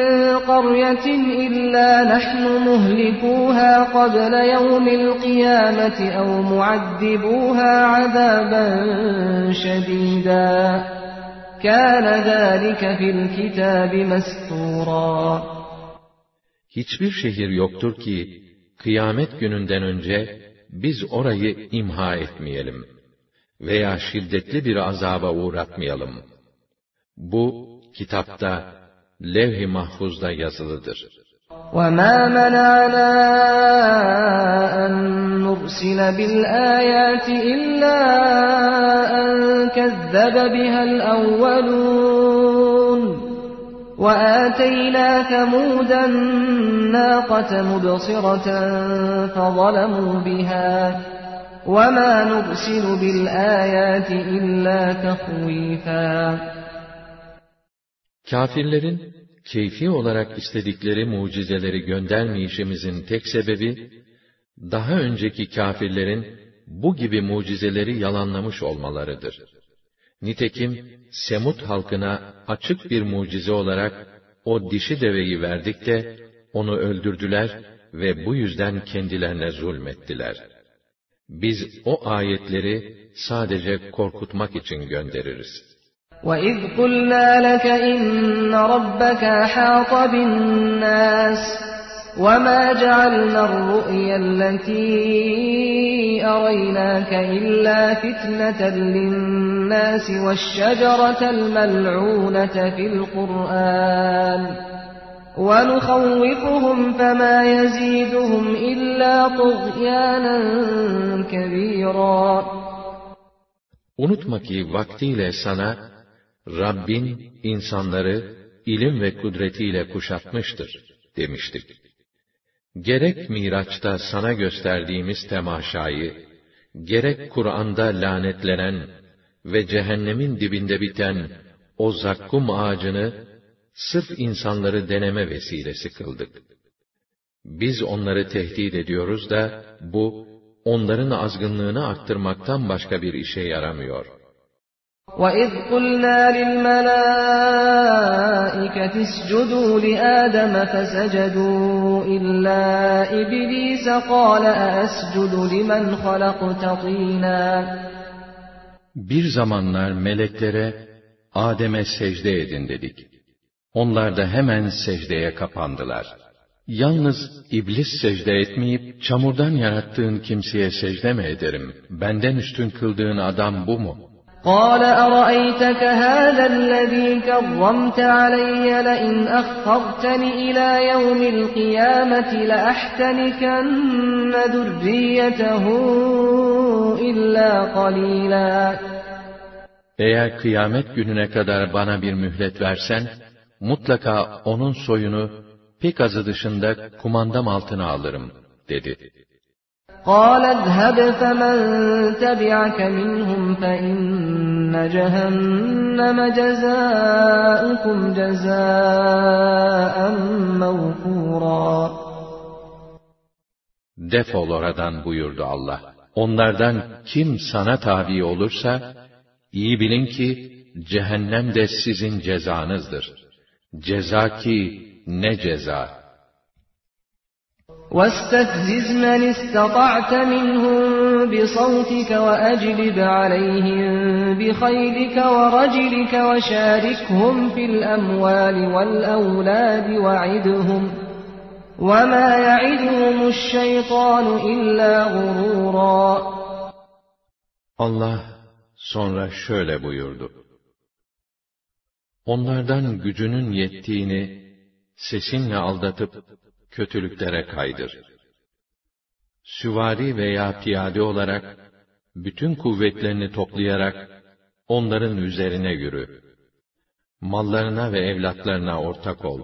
B: قَرْيَةٍ اِلَّا نَحْنُ مُهْلِكُوهَا قَبْلَ يَوْمِ الْقِيَامَةِ اَوْ مُعَذِّبُوهَا عَذَابًا شَدِيدًا كَانَ ذَٰلِكَ فِي الْكِتَابِ مَسْطُورًا
A: hiçbir şehir yoktur ki, kıyamet gününden önce biz orayı imha etmeyelim veya şiddetli bir azaba uğratmayalım. Bu, kitapta, levh-i mahfuzda yazılıdır.
B: وَمَا مَنَعَنَا أَن نُرْسِلَ بِالْآيَاتِ إِلَّا أَن كَذَّبَ بِهَا الْأَوَّلُونَ وَآتَيْنَا ثَمُودَ النَّاقَةَ مُبْصِرَةً فَظَلَمُوا بِهَا وَمَا نُرْسِلُ بِالْآيَاتِ إِلَّا تَخْوِيفًا
A: Kafirlerin keyfi olarak istedikleri mucizeleri göndermeyişimizin tek sebebi, daha önceki kafirlerin bu gibi mucizeleri yalanlamış olmalarıdır. Nitekim Semut halkına açık bir mucize olarak o dişi deveyi verdik de onu öldürdüler ve bu yüzden kendilerine zulmettiler. Biz o ayetleri sadece korkutmak için göndeririz.
B: وَإِذْ قُلْنَا لَكَ إِنَّ رَبَّكَ أَحَاطَ بِالنَّاسِ وَمَا جَعَلْنَا الرُّؤْيَا الَّتِي أَرَيْنَاكَ إِلَّا فِتْنَةً لِلنَّاسِ النَّاسِ وَالشَّجَرَةَ الْمَلْعُونَةَ فِي الْقُرْآنِ وَنُخَوِّفُهُمْ فَمَا يَزِيدُهُمْ إِلَّا طُغْيَانًا كَبِيرًا
A: Unutma ki vaktiyle sana Rabbin insanları ilim ve kudretiyle kuşatmıştır demiştik. Gerek Miraç'ta sana gösterdiğimiz temaşayı, gerek Kur'an'da lanetlenen ve cehennemin dibinde biten o zakkum ağacını sırf insanları deneme vesilesi kıldık. Biz onları tehdit ediyoruz da bu onların
B: azgınlığını arttırmaktan başka bir işe yaramıyor. وَإِذْ قُلْنَا لِلْمَلَائِكَةِ اسْجُدُوا لِآدَمَ فَسَجَدُوا إِلَّا إِبْلِيسَ قَالَ أَأَسْجُدُ لِمَنْ خَلَقْتَ طِينًا
A: bir zamanlar meleklere Adem'e secde edin dedik. Onlar da hemen secdeye kapandılar. Yalnız iblis secde etmeyip çamurdan yarattığın kimseye secde mi ederim? Benden üstün kıldığın adam bu mu?''
B: قال أرأيتك هذا الذي كرمت علي لئن أخرتني إلى يوم القيامة لأحتنكن ذريته إلا قليلا Eğer kıyamet
A: gününe kadar bana bir mühlet versen, mutlaka onun soyunu pek azı dışında kumandam altına alırım, dedi.
B: قال اذهب فمن تبعك منهم فإن جهنم جزاؤكم
A: جزاء موفورا Defol oradan buyurdu Allah. Onlardan kim sana tabi olursa, iyi bilin ki cehennem de sizin cezanızdır. Ceza ki ne ceza,
B: واستفزز من استطعت منهم بصوتك وأجلب عليهم بخيلك ورجلك وشاركهم في الأموال والأولاد وعدهم وما يعدهم الشيطان إلا غرورا
A: Allah sonra şöyle buyurdu. Onlardan gücünün yettiğini sesinle aldatıp kötülüklere kaydır. Süvari veya piyade olarak, bütün kuvvetlerini toplayarak, onların üzerine yürü. Mallarına ve evlatlarına ortak ol.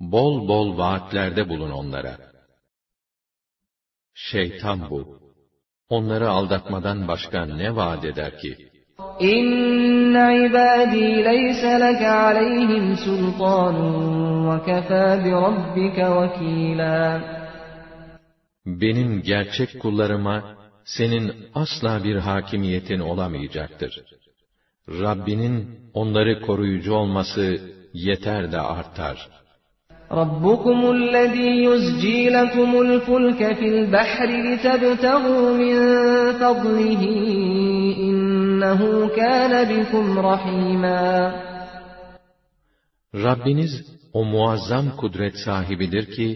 A: Bol bol vaatlerde bulun onlara. Şeytan bu. Onları aldatmadan başka ne vaat eder ki?'
B: İnne ibadî leyse leke aleyhim sultanun ve kefâ bi rabbike vekîlâ.
A: Benim gerçek kullarıma senin asla bir hakimiyetin olamayacaktır. Rabbinin onları koruyucu olması yeter de artar.
B: رَبُّكُمُ الَّذ۪ي يُزْجِي لَكُمُ الْفُلْكَ فِي الْبَحْرِ لِتَبْتَغُوا مِنْ فَضْلِهِ İnnehu kâne bikum
A: rahîmâ. Rabbiniz o muazzam kudret sahibidir ki,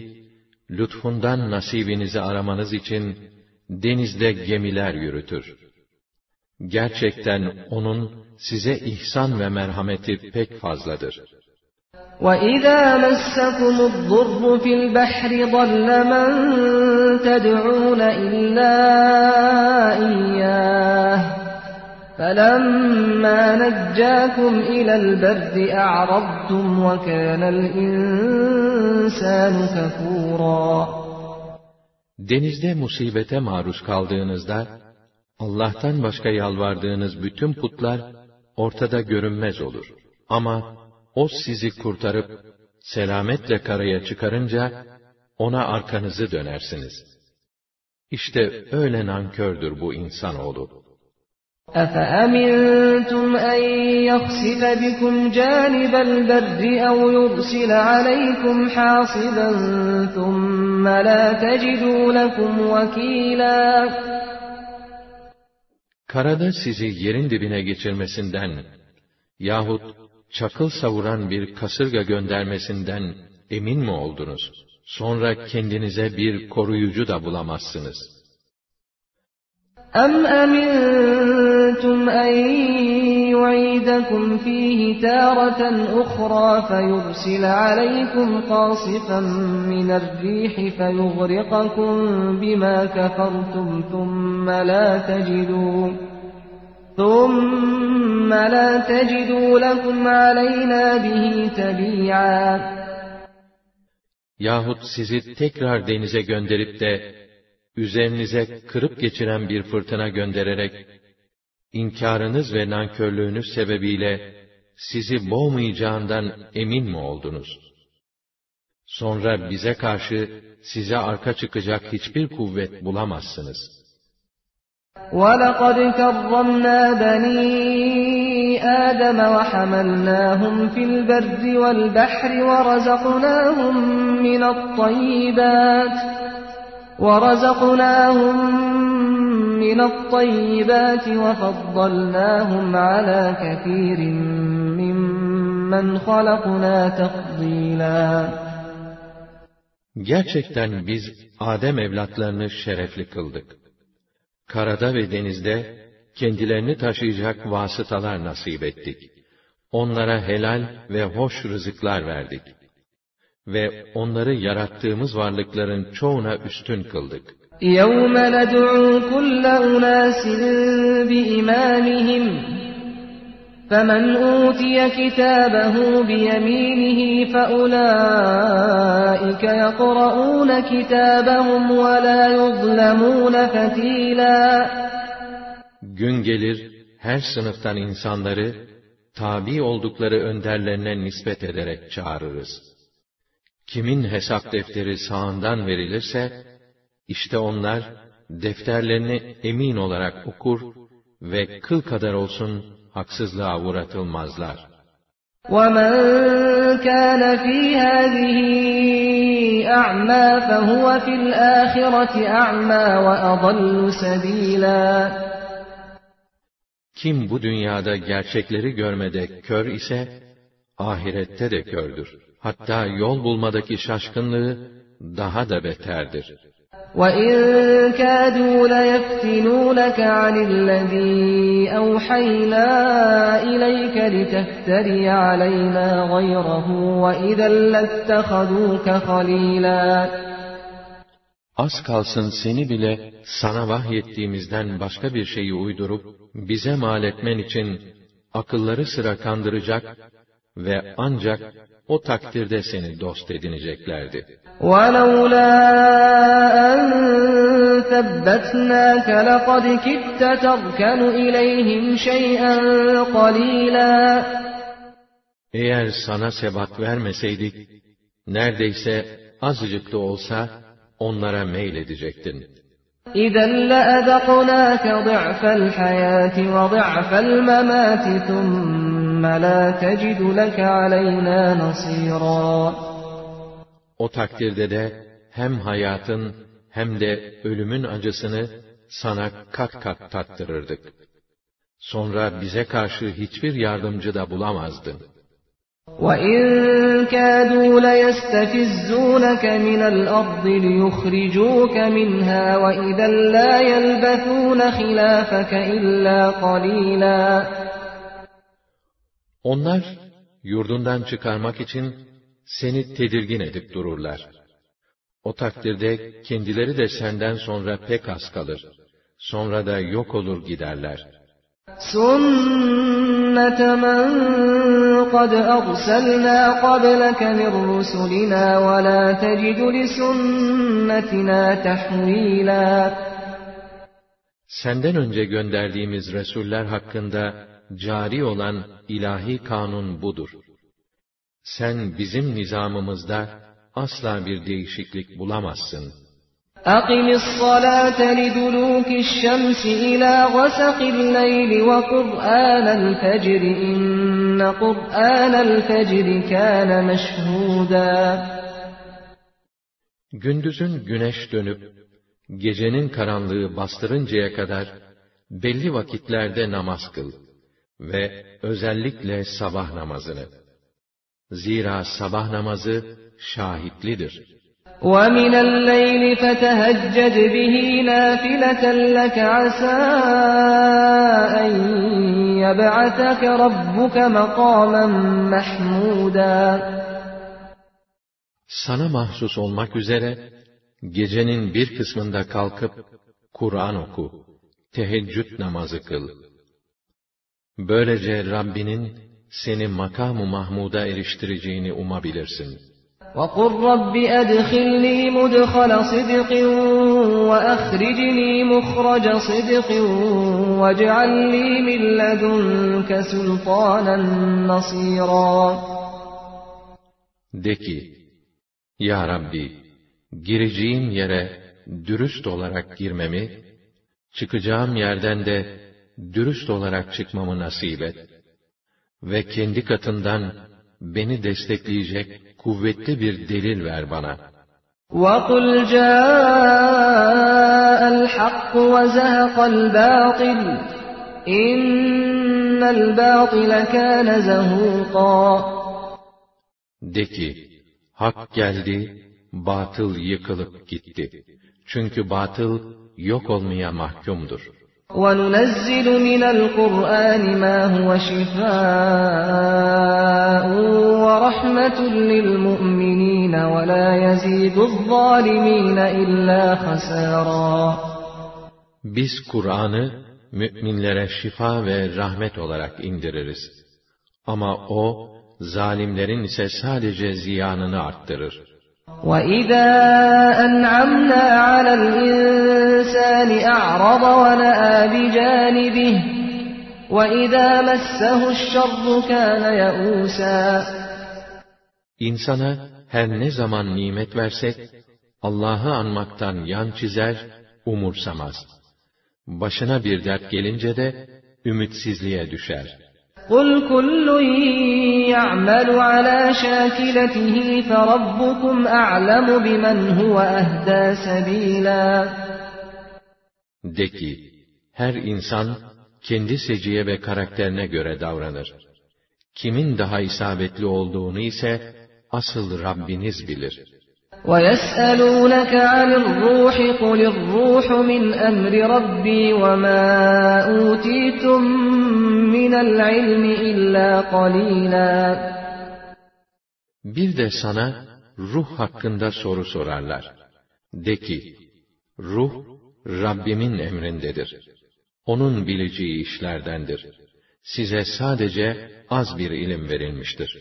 A: lütfundan nasibinizi aramanız için denizde gemiler yürütür. Gerçekten O'nun size ihsan ve merhameti
B: pek fazladır. وَإِذَا مَسَّكُمُ الضُّرُّ فِي الْبَحْرِ ضَلَّ مَن تَدْعُونَ إِلَّا إِيَّاهُ فَلَمَّا نَجَّاكُمْ إِلَى الْبَرِّ أَعْرَضْتُمْ وَكَانَ الْإِنْسَانُ كَفُورًا
A: Denizde musibete maruz kaldığınızda, Allah'tan başka yalvardığınız bütün putlar ortada görünmez olur. Ama o sizi kurtarıp selametle karaya çıkarınca ona arkanızı dönersiniz. İşte öyle nankördür bu insanoğlu.
B: أَفَأَمِنْتُمْ أَنْ يَخْسِفَ بِكُمْ جَانِبَ الْبَرِّ أَوْ يُرْسِلَ عَلَيْكُمْ حَاصِبًا ثُمَّ لَا تَجِدُوا لَكُمْ وَكِيلًا
A: Karada sizi yerin dibine geçirmesinden yahut çakıl savuran bir kasırga göndermesinden emin mi oldunuz? Sonra kendinize bir koruyucu da bulamazsınız.
B: أَمْ أَمِنْتُمْ أن يعيدكم فيه تارة أخرى فيرسل عليكم قاصفا من الريح فيغرقكم بما كفرتم ثم لا تجدوا ثم لا تجدوا لكم علينا به تبيعا
A: Yahut sizi tekrar denize gönderip de üzerinize kırıp geçiren bir fırtına göndererek İnkarınız ve nankörlüğünüz sebebiyle sizi boğmayacağından emin mi oldunuz? Sonra bize karşı size arka çıkacak hiçbir kuvvet bulamazsınız. وَلَقَدْ كَرَّمْنَا
B: بَنِي آدَمَ وَحَمَلْنَاهُمْ فِي الْبَرِّ وَالْبَحْرِ وَرَزَقْنَاهُمْ مِنَ الطَّيِّبَاتِ وَرَزَقْنَاهُمْ مِنَ الطَّيِّبَاتِ وَفَضَّلْنَاهُمْ عَلَى كَثِيرٍ مِّمَّنْ خَلَقْنَا تَفْضِيلًا
A: Gerçekten biz Adem evlatlarını şerefli kıldık. Karada ve denizde kendilerini taşıyacak vasıtalar nasip ettik. Onlara helal ve hoş rızıklar verdik.'' ve onları yarattığımız varlıkların çoğuna üstün kıldık.
B: يَوْمَ نَدْعُو كُلَّ أُنَاسٍ بِإِمَامِهِمْ فَمَنْ أُوتِيَ كِتَابَهُ بِيَمِينِهِ فَأُولَٰئِكَ يَقْرَؤُونَ كِتَابَهُمْ وَلَا يُظْلَمُونَ فَتِيلًا
A: Gün gelir, her sınıftan insanları, tabi oldukları önderlerine nispet ederek çağırırız. Kimin hesap defteri sağından verilirse, işte onlar defterlerini emin olarak okur ve kıl kadar olsun haksızlığa uğratılmazlar.
B: وَمَنْ كَانَ فِي هَذِهِ أَعْمَى فَهُوَ فِي الْآخِرَةِ
A: أَعْمَى وَأَضَلُّ سَب۪يلًا Kim bu dünyada gerçekleri görmede kör ise, ahirette de kördür hatta yol bulmadaki şaşkınlığı daha da beterdir. وَاِنْ
B: Az kalsın seni
A: bile sana vahyettiğimizden başka bir şeyi uydurup bize mal etmen için akılları sıra kandıracak ve ancak o takdirde seni dost edineceklerdi. Eğer sana sebat vermeseydik, neredeyse azıcık da olsa
B: onlara meyledecektin. اِذَا لَأَذَقْنَاكَ ضِعْفَ الْحَيَاةِ وَضِعْفَ الْمَمَاتِ ثُمَّ
A: o takdirde de hem hayatın hem de ölümün acısını sana kat kat tattırırdık. Sonra bize karşı hiçbir yardımcı da bulamazdın.
B: وَاِنْ كَادُوا لَيَسْتَفِزُّونَكَ مِنَ الْأَرْضِ لِيُخْرِجُوكَ مِنْهَا وَاِذَا لَا يَلْبَثُونَ خِلَافَكَ اِلَّا قَلِيلًا
A: onlar, yurdundan çıkarmak için seni tedirgin edip dururlar. O takdirde kendileri de senden sonra pek az kalır. Sonra da yok olur giderler. سُنَّةَ مَنْ قَدْ أَرْسَلْنَا قَبْلَكَ مِنْ رُسُلِنَا وَلَا تَجِدُ لِسُنَّتِنَا تَحْوِيلًا Senden önce gönderdiğimiz Resuller hakkında cari olan ilahi kanun budur. Sen bizim nizamımızda asla bir değişiklik bulamazsın.
B: أقم الصلاة لدلوك الشمس إلى غسق الليل وقرآن الفجر إن قرآن الفجر كان مشهودا
A: Gündüzün güneş dönüp gecenin karanlığı bastırıncaya kadar belli vakitlerde namaz kıl ve özellikle sabah namazını. Zira sabah namazı şahitlidir. وَمِنَ اللَّيْلِ فَتَهَجَّدْ بِهِ نَافِلَةً لَكَ عَسَىٰ أَنْ يَبْعَثَكَ رَبُّكَ مَقَامًا مَحْمُودًا Sana mahsus olmak üzere, gecenin bir kısmında kalkıp, Kur'an oku, teheccüd namazı kıl. Böylece Rabbinin seni makamı mahmuda eriştireceğini umabilirsin. وَقُلْ رَبِّ أَدْخِلْنِي
B: مُدْخَلَ صِدْقٍ وَأَخْرِجْنِي مُخْرَجَ صِدْقٍ وَاجْعَلْ لِي مِنْ لَدُنْكَ سُلْطَانًا نَصِيرًا
A: De ki, Ya Rabbi, gireceğim yere dürüst olarak girmemi, çıkacağım yerden de dürüst olarak çıkmamı nasip et ve kendi katından beni destekleyecek kuvvetli bir delil ver bana. وَقُلْ جَاءَ الْحَقُّ وَزَهَقَ الْبَاطِلُ اِنَّ الْبَاطِلَ كَانَ زَهُوقًا De ki, hak geldi, batıl yıkılıp gitti. Çünkü batıl yok olmaya mahkumdur.''
B: وَنُنَزِّلُ مِنَ الْقُرْآنِ مَا هُوَ شِفَاءٌ وَرَحْمَةٌ لِلْمُؤْمِنِينَ وَلَا يَزِيدُ الظَّالِمِينَ إِلَّا خَسَارًا
A: Biz Kur'an'ı müminlere şifa ve rahmet olarak indiririz. Ama o, zalimlerin ise sadece ziyanını arttırır.
B: وَإِذَا أَنْعَمْنَا عَلَى الْإِنْسَانِ أَعْرَضَ وَنَأَى بِجَانِبِهِ وَإِذَا مَسَّهُ الشَّرُّ كَانَ يَئُوسًا
A: İnsana her ne zaman nimet versek, Allah'ı anmaktan yan çizer, umursamaz. Başına bir dert gelince de ümitsizliğe düşer.
B: قُلْ كُلٌّ يَعْمَلُ عَلَى شَاكِلَتِهِ فَرَبُّكُمْ أَعْلَمُ بِمَنْ هُوَ أَهْدَى سَب۪يلًا
A: De ki, her insan kendi seciye ve karakterine göre davranır. Kimin daha isabetli olduğunu ise asıl Rabbiniz bilir.''
B: وَيَسْأَلُونَكَ عَنِ الرُّوحِ قُلِ الرُّوحُ مِنْ أَمْرِ رَبِّي وَمَا أُوتِيتُم مِّنَ الْعِلْمِ إِلَّا قَلِيلًا
A: Bir de sana ruh hakkında soru sorarlar. De ki, ruh Rabbimin emrindedir. Onun bileceği işlerdendir. Size sadece az bir ilim verilmiştir.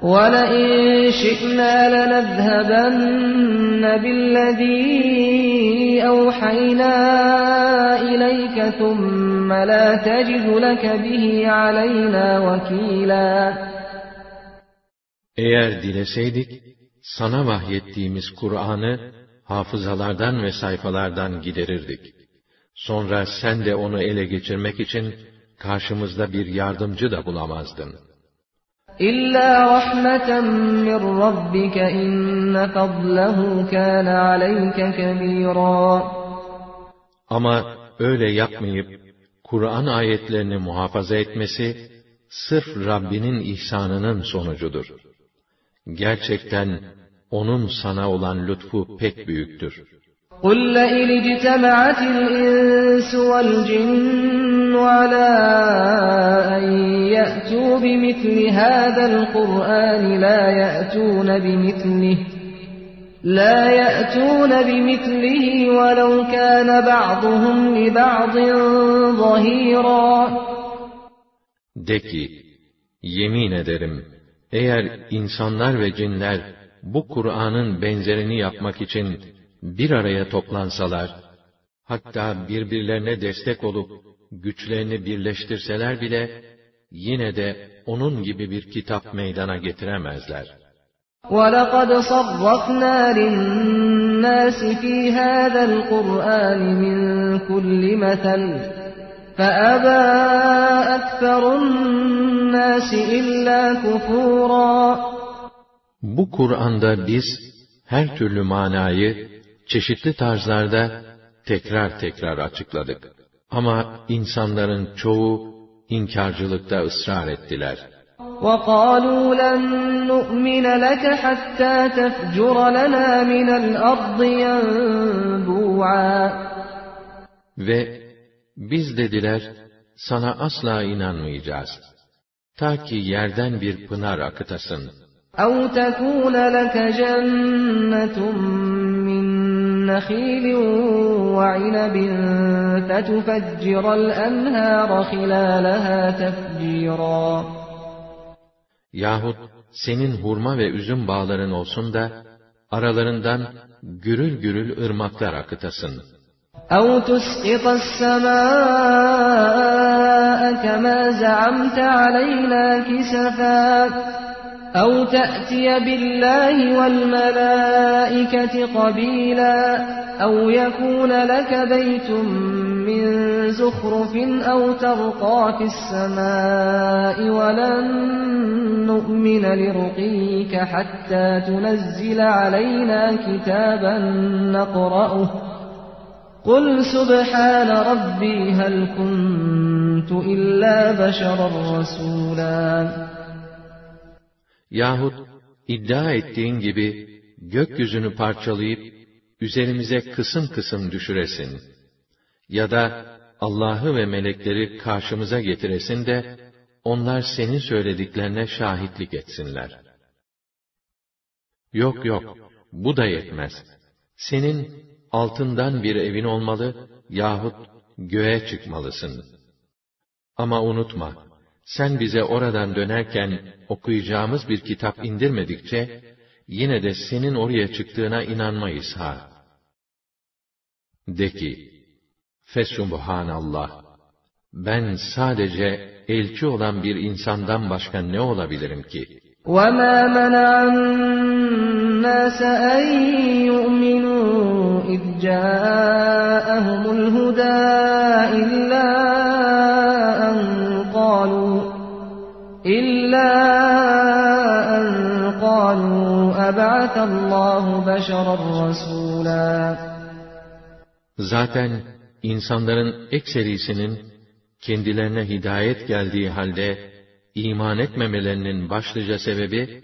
B: وَلَئِنْ شِئْنَا لَنَذْهَبَنَّ
A: Eğer dileseydik, sana vahyettiğimiz Kur'an'ı hafızalardan ve sayfalardan giderirdik. Sonra sen de onu ele geçirmek için karşımızda bir yardımcı da bulamazdın.''
B: İlla rahmeten min rabbike inne fadlehu kana aleyke kebira.
A: Ama öyle yapmayıp Kur'an ayetlerini muhafaza etmesi sırf Rabbinin ihsanının sonucudur. Gerçekten onun sana olan lütfu pek büyüktür.
B: قل لئن اجتمعت الإنس والجن على أن يأتوا بمثل هذا القرآن لا يأتون بمثله لا يأتون بمثله ولو كان بعضهم لبعض ظهيرا
A: De ki, yemin ederim, eğer insanlar ve cinler bu Kur'an'ın benzerini yapmak için bir araya toplansalar, hatta birbirlerine destek olup güçlerini birleştirseler bile, yine de onun gibi bir kitap meydana getiremezler. وَلَقَدْ صَرَّفْنَا لِلنَّاسِ فِي
B: هَذَا الْقُرْآنِ مِنْ كُلِّ مَثَلٍ فَأَبَى أَكْثَرُ النَّاسِ إِلَّا كُفُورًا Bu
A: Kur'an'da biz her türlü manayı çeşitli tarzlarda tekrar tekrar açıkladık. Ama insanların çoğu inkarcılıkta ısrar ettiler. وَقَالُوا لَنْ نُؤْمِنَ لَكَ حَتَّى تَفْجُرَ لَنَا مِنَ الْأَرْضِ يَنْبُوعًا Ve biz dediler, sana asla inanmayacağız. Ta ki yerden bir pınar akıtasın. اَوْ تَكُونَ لَكَ
B: جَنَّةٌ مِّنْ نخيل وعنب فتفجر الأنهار خلالها تفجيرا
A: Yahut senin hurma ve üzüm bağların olsun da, aralarından gürül gürül ırmaklar akıtasın.
B: اَوْ تُسْقِطَ السَّمَاءَ كَمَا زَعَمْتَ عَلَيْنَا كِسَفًا أو تأتي بالله والملائكة قبيلا أو يكون لك بيت من زخرف أو ترقى في السماء ولن نؤمن لرقيك حتى تنزل علينا كتابا نقرأه قل سبحان ربي هل كنت إلا بشرا رسولا
A: Yahut iddia ettiğin gibi gökyüzünü parçalayıp üzerimize kısım kısım düşüresin. Ya da Allah'ı ve melekleri karşımıza getiresin de onlar senin söylediklerine şahitlik etsinler. Yok yok, bu da yetmez. Senin altından bir evin olmalı yahut göğe çıkmalısın. Ama unutma, sen bize oradan dönerken okuyacağımız bir kitap indirmedikçe, yine de senin oraya çıktığına inanmayız ha. De ki, Allah. ben sadece elçi olan bir insandan başka ne olabilirim ki?
B: وَمَا مَنَعَ النَّاسَ أَنْ يُؤْمِنُوا اِذْ جَاءَهُمُ الْهُدَى اِلَّا İlla en kalu eb'atallahu beşerar rasûlâ.
A: Zaten insanların ekserisinin kendilerine hidayet geldiği halde iman etmemelerinin başlıca sebebi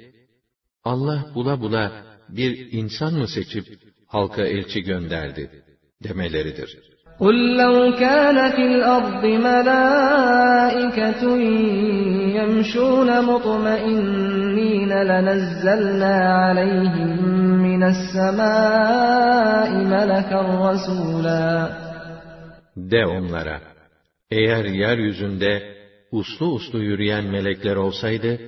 A: Allah bula bula bir insan mı seçip halka elçi gönderdi demeleridir.
B: قل لو كان في الأرض ملائكة يمشون مطمئنين لنزلنا عليهم من السماء ملكا رسولا De onlara, eğer
A: yeryüzünde uslu uslu yürüyen melekler olsaydı,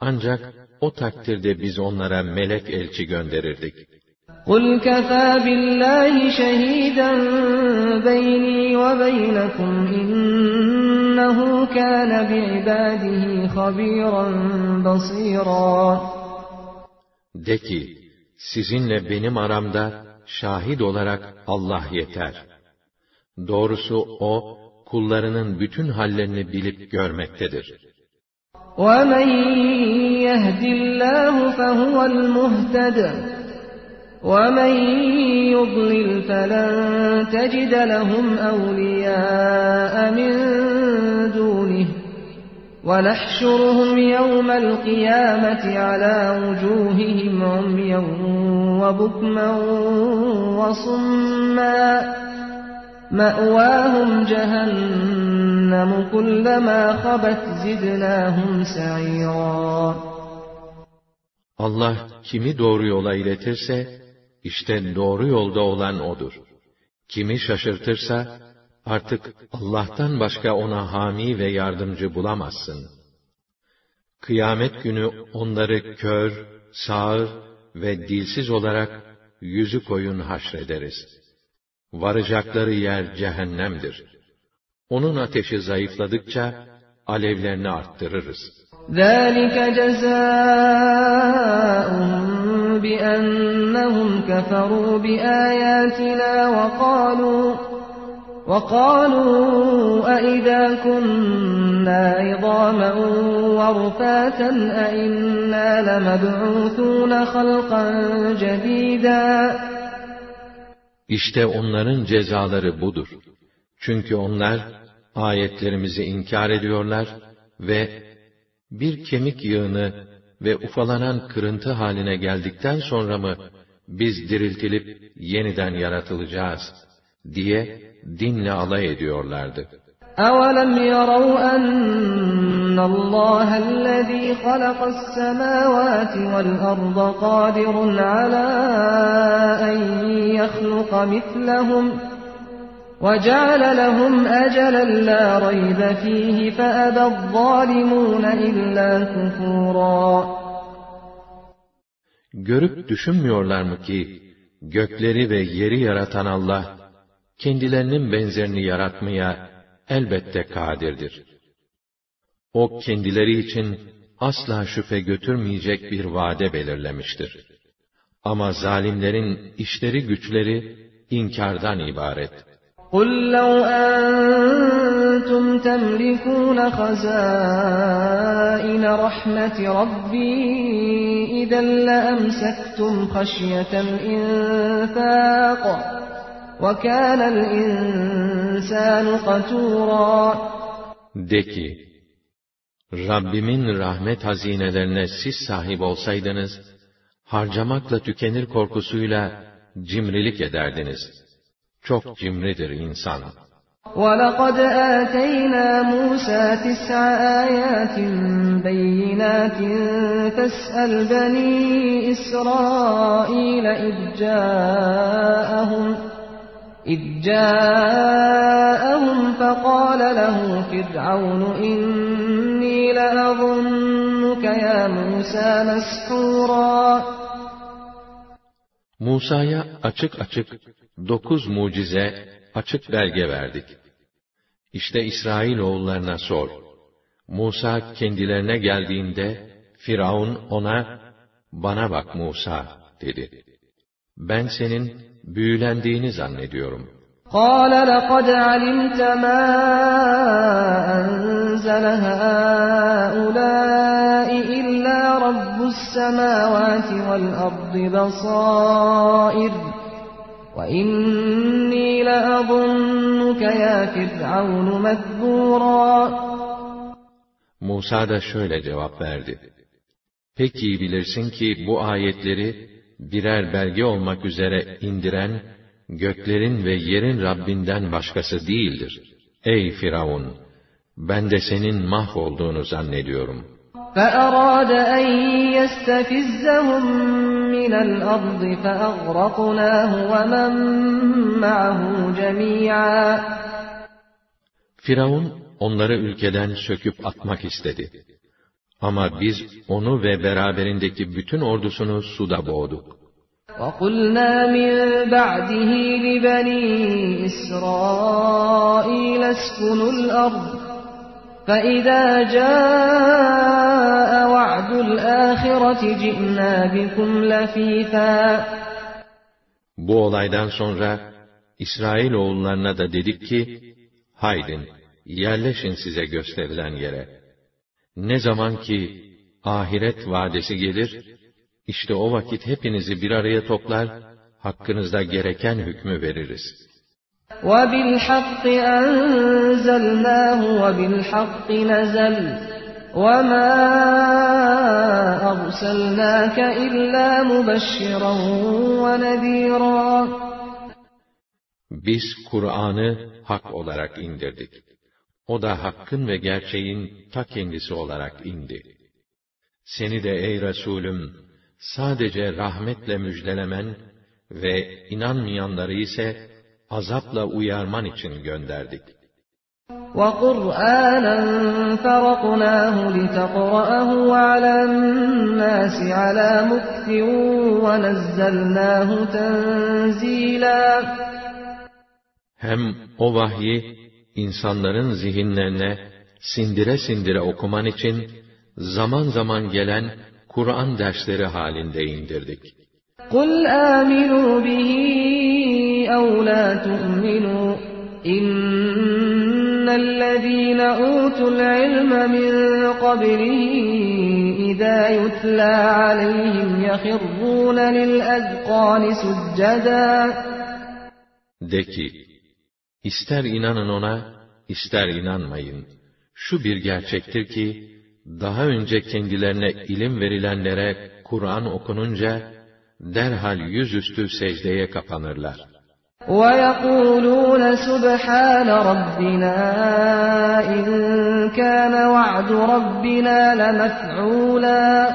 A: ancak o takdirde biz onlara melek elçi gönderirdik.''
B: قُلْ كَفَى بِاللّٰهِ شَهِيدًا بَيْنِي وَبَيْنَكُمْ اِنَّهُ كَانَ بِعِبَادِهِ خَب۪يرًا بَص۪يرًا
A: De ki, sizinle benim aramda şahit olarak Allah yeter. Doğrusu O, kullarının bütün hallerini bilip görmektedir.
B: وَمَنْ يَهْدِ اللّٰهُ فَهُوَ الْمُهْتَدِرُ ومن يضلل فلن تجد لهم أولياء من دونه ونحشرهم يوم القيامة على وجوههم عميا وبكما وصما مأواهم جهنم كلما خبت زدناهم سعيرا
A: Allah kimi doğru yola iletirse İşte doğru yolda olan odur. Kimi şaşırtırsa, artık Allah'tan başka ona hami ve yardımcı bulamazsın. Kıyamet günü onları kör, sağır ve dilsiz olarak yüzü koyun haşrederiz. Varacakları yer cehennemdir. Onun ateşi zayıfladıkça alevlerini arttırırız.
B: ذَٰلِكَ جَزَاءٌ بأنهم كفروا بآياتنا وقالوا وقالوا أئذا كنا عظاما ورفاتا أئنا لمبعوثون خلقا جديدا
A: İşte onların cezaları budur. Çünkü onlar ayetlerimizi inkar ediyorlar ve bir kemik yığını ve ufalanan kırıntı haline geldikten sonra mı biz diriltilip yeniden yaratılacağız diye dinle alay
B: ediyorlardı. أَوَلَمْ يَرَوْا أَنَّ اللَّهَ الَّذ۪ي خَلَقَ السَّمَاوَاتِ وَالْأَرْضَ قَادِرٌ عَلَى أَنْ يَخْلُقَ مِثْلَهُمْ وَجَعَلَ لَهُمْ أَجَلًا لَا رَيْبَ ف۪يهِ فَأَبَى الظَّالِمُونَ اِلَّا كُفُورًا
A: Görüp düşünmüyorlar mı ki, gökleri ve yeri yaratan Allah, kendilerinin benzerini yaratmaya elbette kadirdir. O kendileri için asla şüphe götürmeyecek bir vade belirlemiştir. Ama zalimlerin işleri güçleri inkardan ibaret.
B: قُلْ لَوْ أَنْتُمْ تَمْلِكُونَ خَزَائِنَ رَحْمَةِ رَبِّي اِذًا لَأَمْسَكْتُمْ خَشْيَةَ الْاِنْفَاقِ وَكَانَ الْاِنْسَانُ قَتُورًا
A: De ki, Rabbimin rahmet hazinelerine siz sahip olsaydınız, harcamakla tükenir korkusuyla cimrilik ederdiniz.'' Çok cimridir
B: insan. وَلَقَدْ آتَيْنَا مُوسَى تِسْعَ آيَاتٍ بَيِّنَاتٍ فَاسْأَلْ بَنِي إِسْرَائِيلَ إِذْ جَاءَهُمْ إذ جاءهم فقال له فرعون إني لأظنك يا موسى مسحورا
A: مُوسَى يَا أَشِكْ أَشِكْ dokuz mucize, açık belge verdik. İşte İsrail oğullarına sor. Musa kendilerine geldiğinde, Firavun ona, bana bak Musa, dedi. Ben senin büyülendiğini zannediyorum.
B: قَالَ لَقَدْ عَلِمْتَ مَا أَنْزَلَ هَؤُلَاءِ إِلَّا رَبُّ السَّمَاوَاتِ وَالْأَرْضِ بَصَائِرٍ وَاِنِّي لَأَظُنُّكَ يَا فِرْعَوْنُ مَذْبُورًا
A: Musa da şöyle cevap verdi. Pek iyi bilirsin ki bu ayetleri birer belge olmak üzere indiren göklerin ve yerin Rabbinden başkası değildir. Ey Firavun! Ben de senin mahvolduğunu zannediyorum.''
B: فَأَرَادَ اَنْ يَسْتَفِزَّهُمْ مِنَ الْأَرْضِ فَأَغْرَقْنَاهُ وَمَنْ مَعَهُ جَمِيعًا
A: Firavun onları ülkeden söküp atmak istedi. Ama biz onu ve beraberindeki bütün ordusunu suda boğduk.
B: وَقُلْنَا مِنْ بَعْدِهِ لِبَنِي إِسْرَائِيلَ اسْكُنُوا الْأَرْضِ فَاِذَا جَاءَ وَعْدُ الْآخِرَةِ جِئْنَا بِكُمْ لَف۪يفًا
A: Bu olaydan sonra İsrail oğullarına da dedik ki, haydin, yerleşin size gösterilen yere. Ne zaman ki ahiret vadesi gelir, işte o vakit hepinizi bir araya toplar, hakkınızda gereken hükmü veririz.''
B: Biz Kur'an'ı
A: hak olarak indirdik. O da hakkın ve gerçeğin ta kendisi olarak indi. Seni de ey Resulüm, sadece rahmetle müjdelemen ve inanmayanları ise azapla uyarman için gönderdik.
B: وَقُرْآنًا فَرَقْنَاهُ لِتَقْرَأَهُ عَلَى النَّاسِ عَلَى مُكْثٍ وَنَزَّلْنَاهُ تَنْزِيلًا
A: Hem o vahyi insanların zihinlerine sindire sindire okuman için zaman zaman gelen Kur'an dersleri halinde indirdik. قُلْ آمِنُوا
B: بِهِ أو لا تؤمنوا إن الذين أوتوا العلم من قبله إذا يتلى عليهم يخرون للأذقان سجدا De ki,
A: ister inanın ona, ister inanmayın. Şu bir gerçektir ki, daha önce kendilerine ilim verilenlere Kur'an okununca, derhal yüzüstü secdeye kapanırlar.''
B: وَيَقُولُونَ سُبْحَانَ رَبِّنَا اِنْ كَانَ وَعْدُ رَبِّنَا لَمَفْعُولًا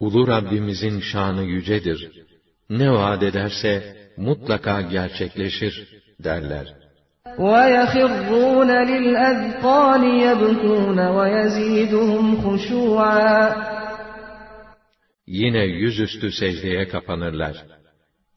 A: Ulu Rabbimizin şanı yücedir. Ne vaat ederse mutlaka gerçekleşir derler.
B: وَيَخِرُّونَ لِلْأَذْقَانِ يَبْكُونَ وَيَزِيدُهُمْ خُشُوعًا
A: Yine yüzüstü secdeye kapanırlar.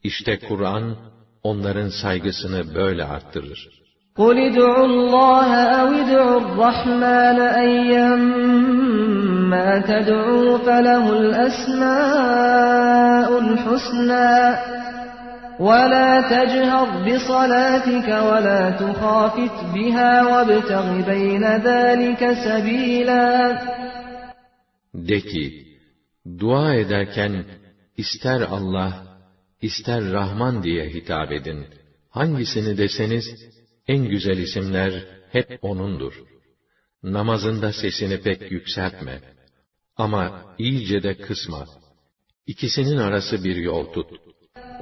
A: İşte Kur'an onların saygısını böyle arttırır.
B: قُلْ اِدْعُوا اللّٰهَ اَوْ اِدْعُوا الرَّحْمَانَ اَيَّمَّا تَدْعُوا فَلَهُ الْأَسْمَاءُ الْحُسْنَى وَلَا تَجْهَرْ بِصَلَاتِكَ وَلَا تُخَافِتْ بِهَا وَابْتَغِ بَيْنَ ذَٰلِكَ سَب۪يلًا
A: De ki, dua ederken ister Allah, ister Rahman diye hitap edin. Hangisini deseniz, en güzel isimler hep O'nundur. Namazında sesini pek yükseltme. Ama iyice de kısma. İkisinin arası bir yol
B: tut.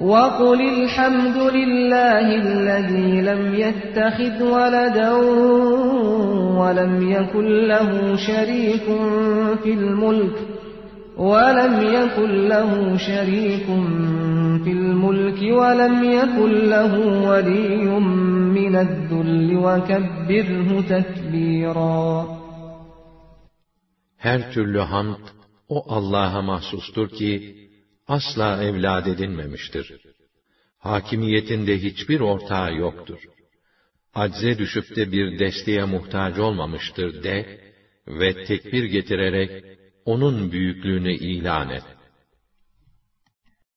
B: وَقُلِ الْحَمْدُ لِلَّهِ الَّذ۪ي لَمْ يَتَّخِذْ وَلَدًا وَلَمْ يَكُنْ لَهُ شَر۪يكٌ فِي الْمُلْكِ وَلَمْ يَكُنْ لَهُ شَر۪يكٌ في الملك ولم يكن له ولي من الذل وكبره تكبيرا
A: Her türlü hamd o Allah'a mahsustur ki asla evlad edinmemiştir. Hakimiyetinde hiçbir ortağı yoktur. Acze düşüp de bir desteğe muhtaç olmamıştır de ve tekbir getirerek onun büyüklüğünü ilan et.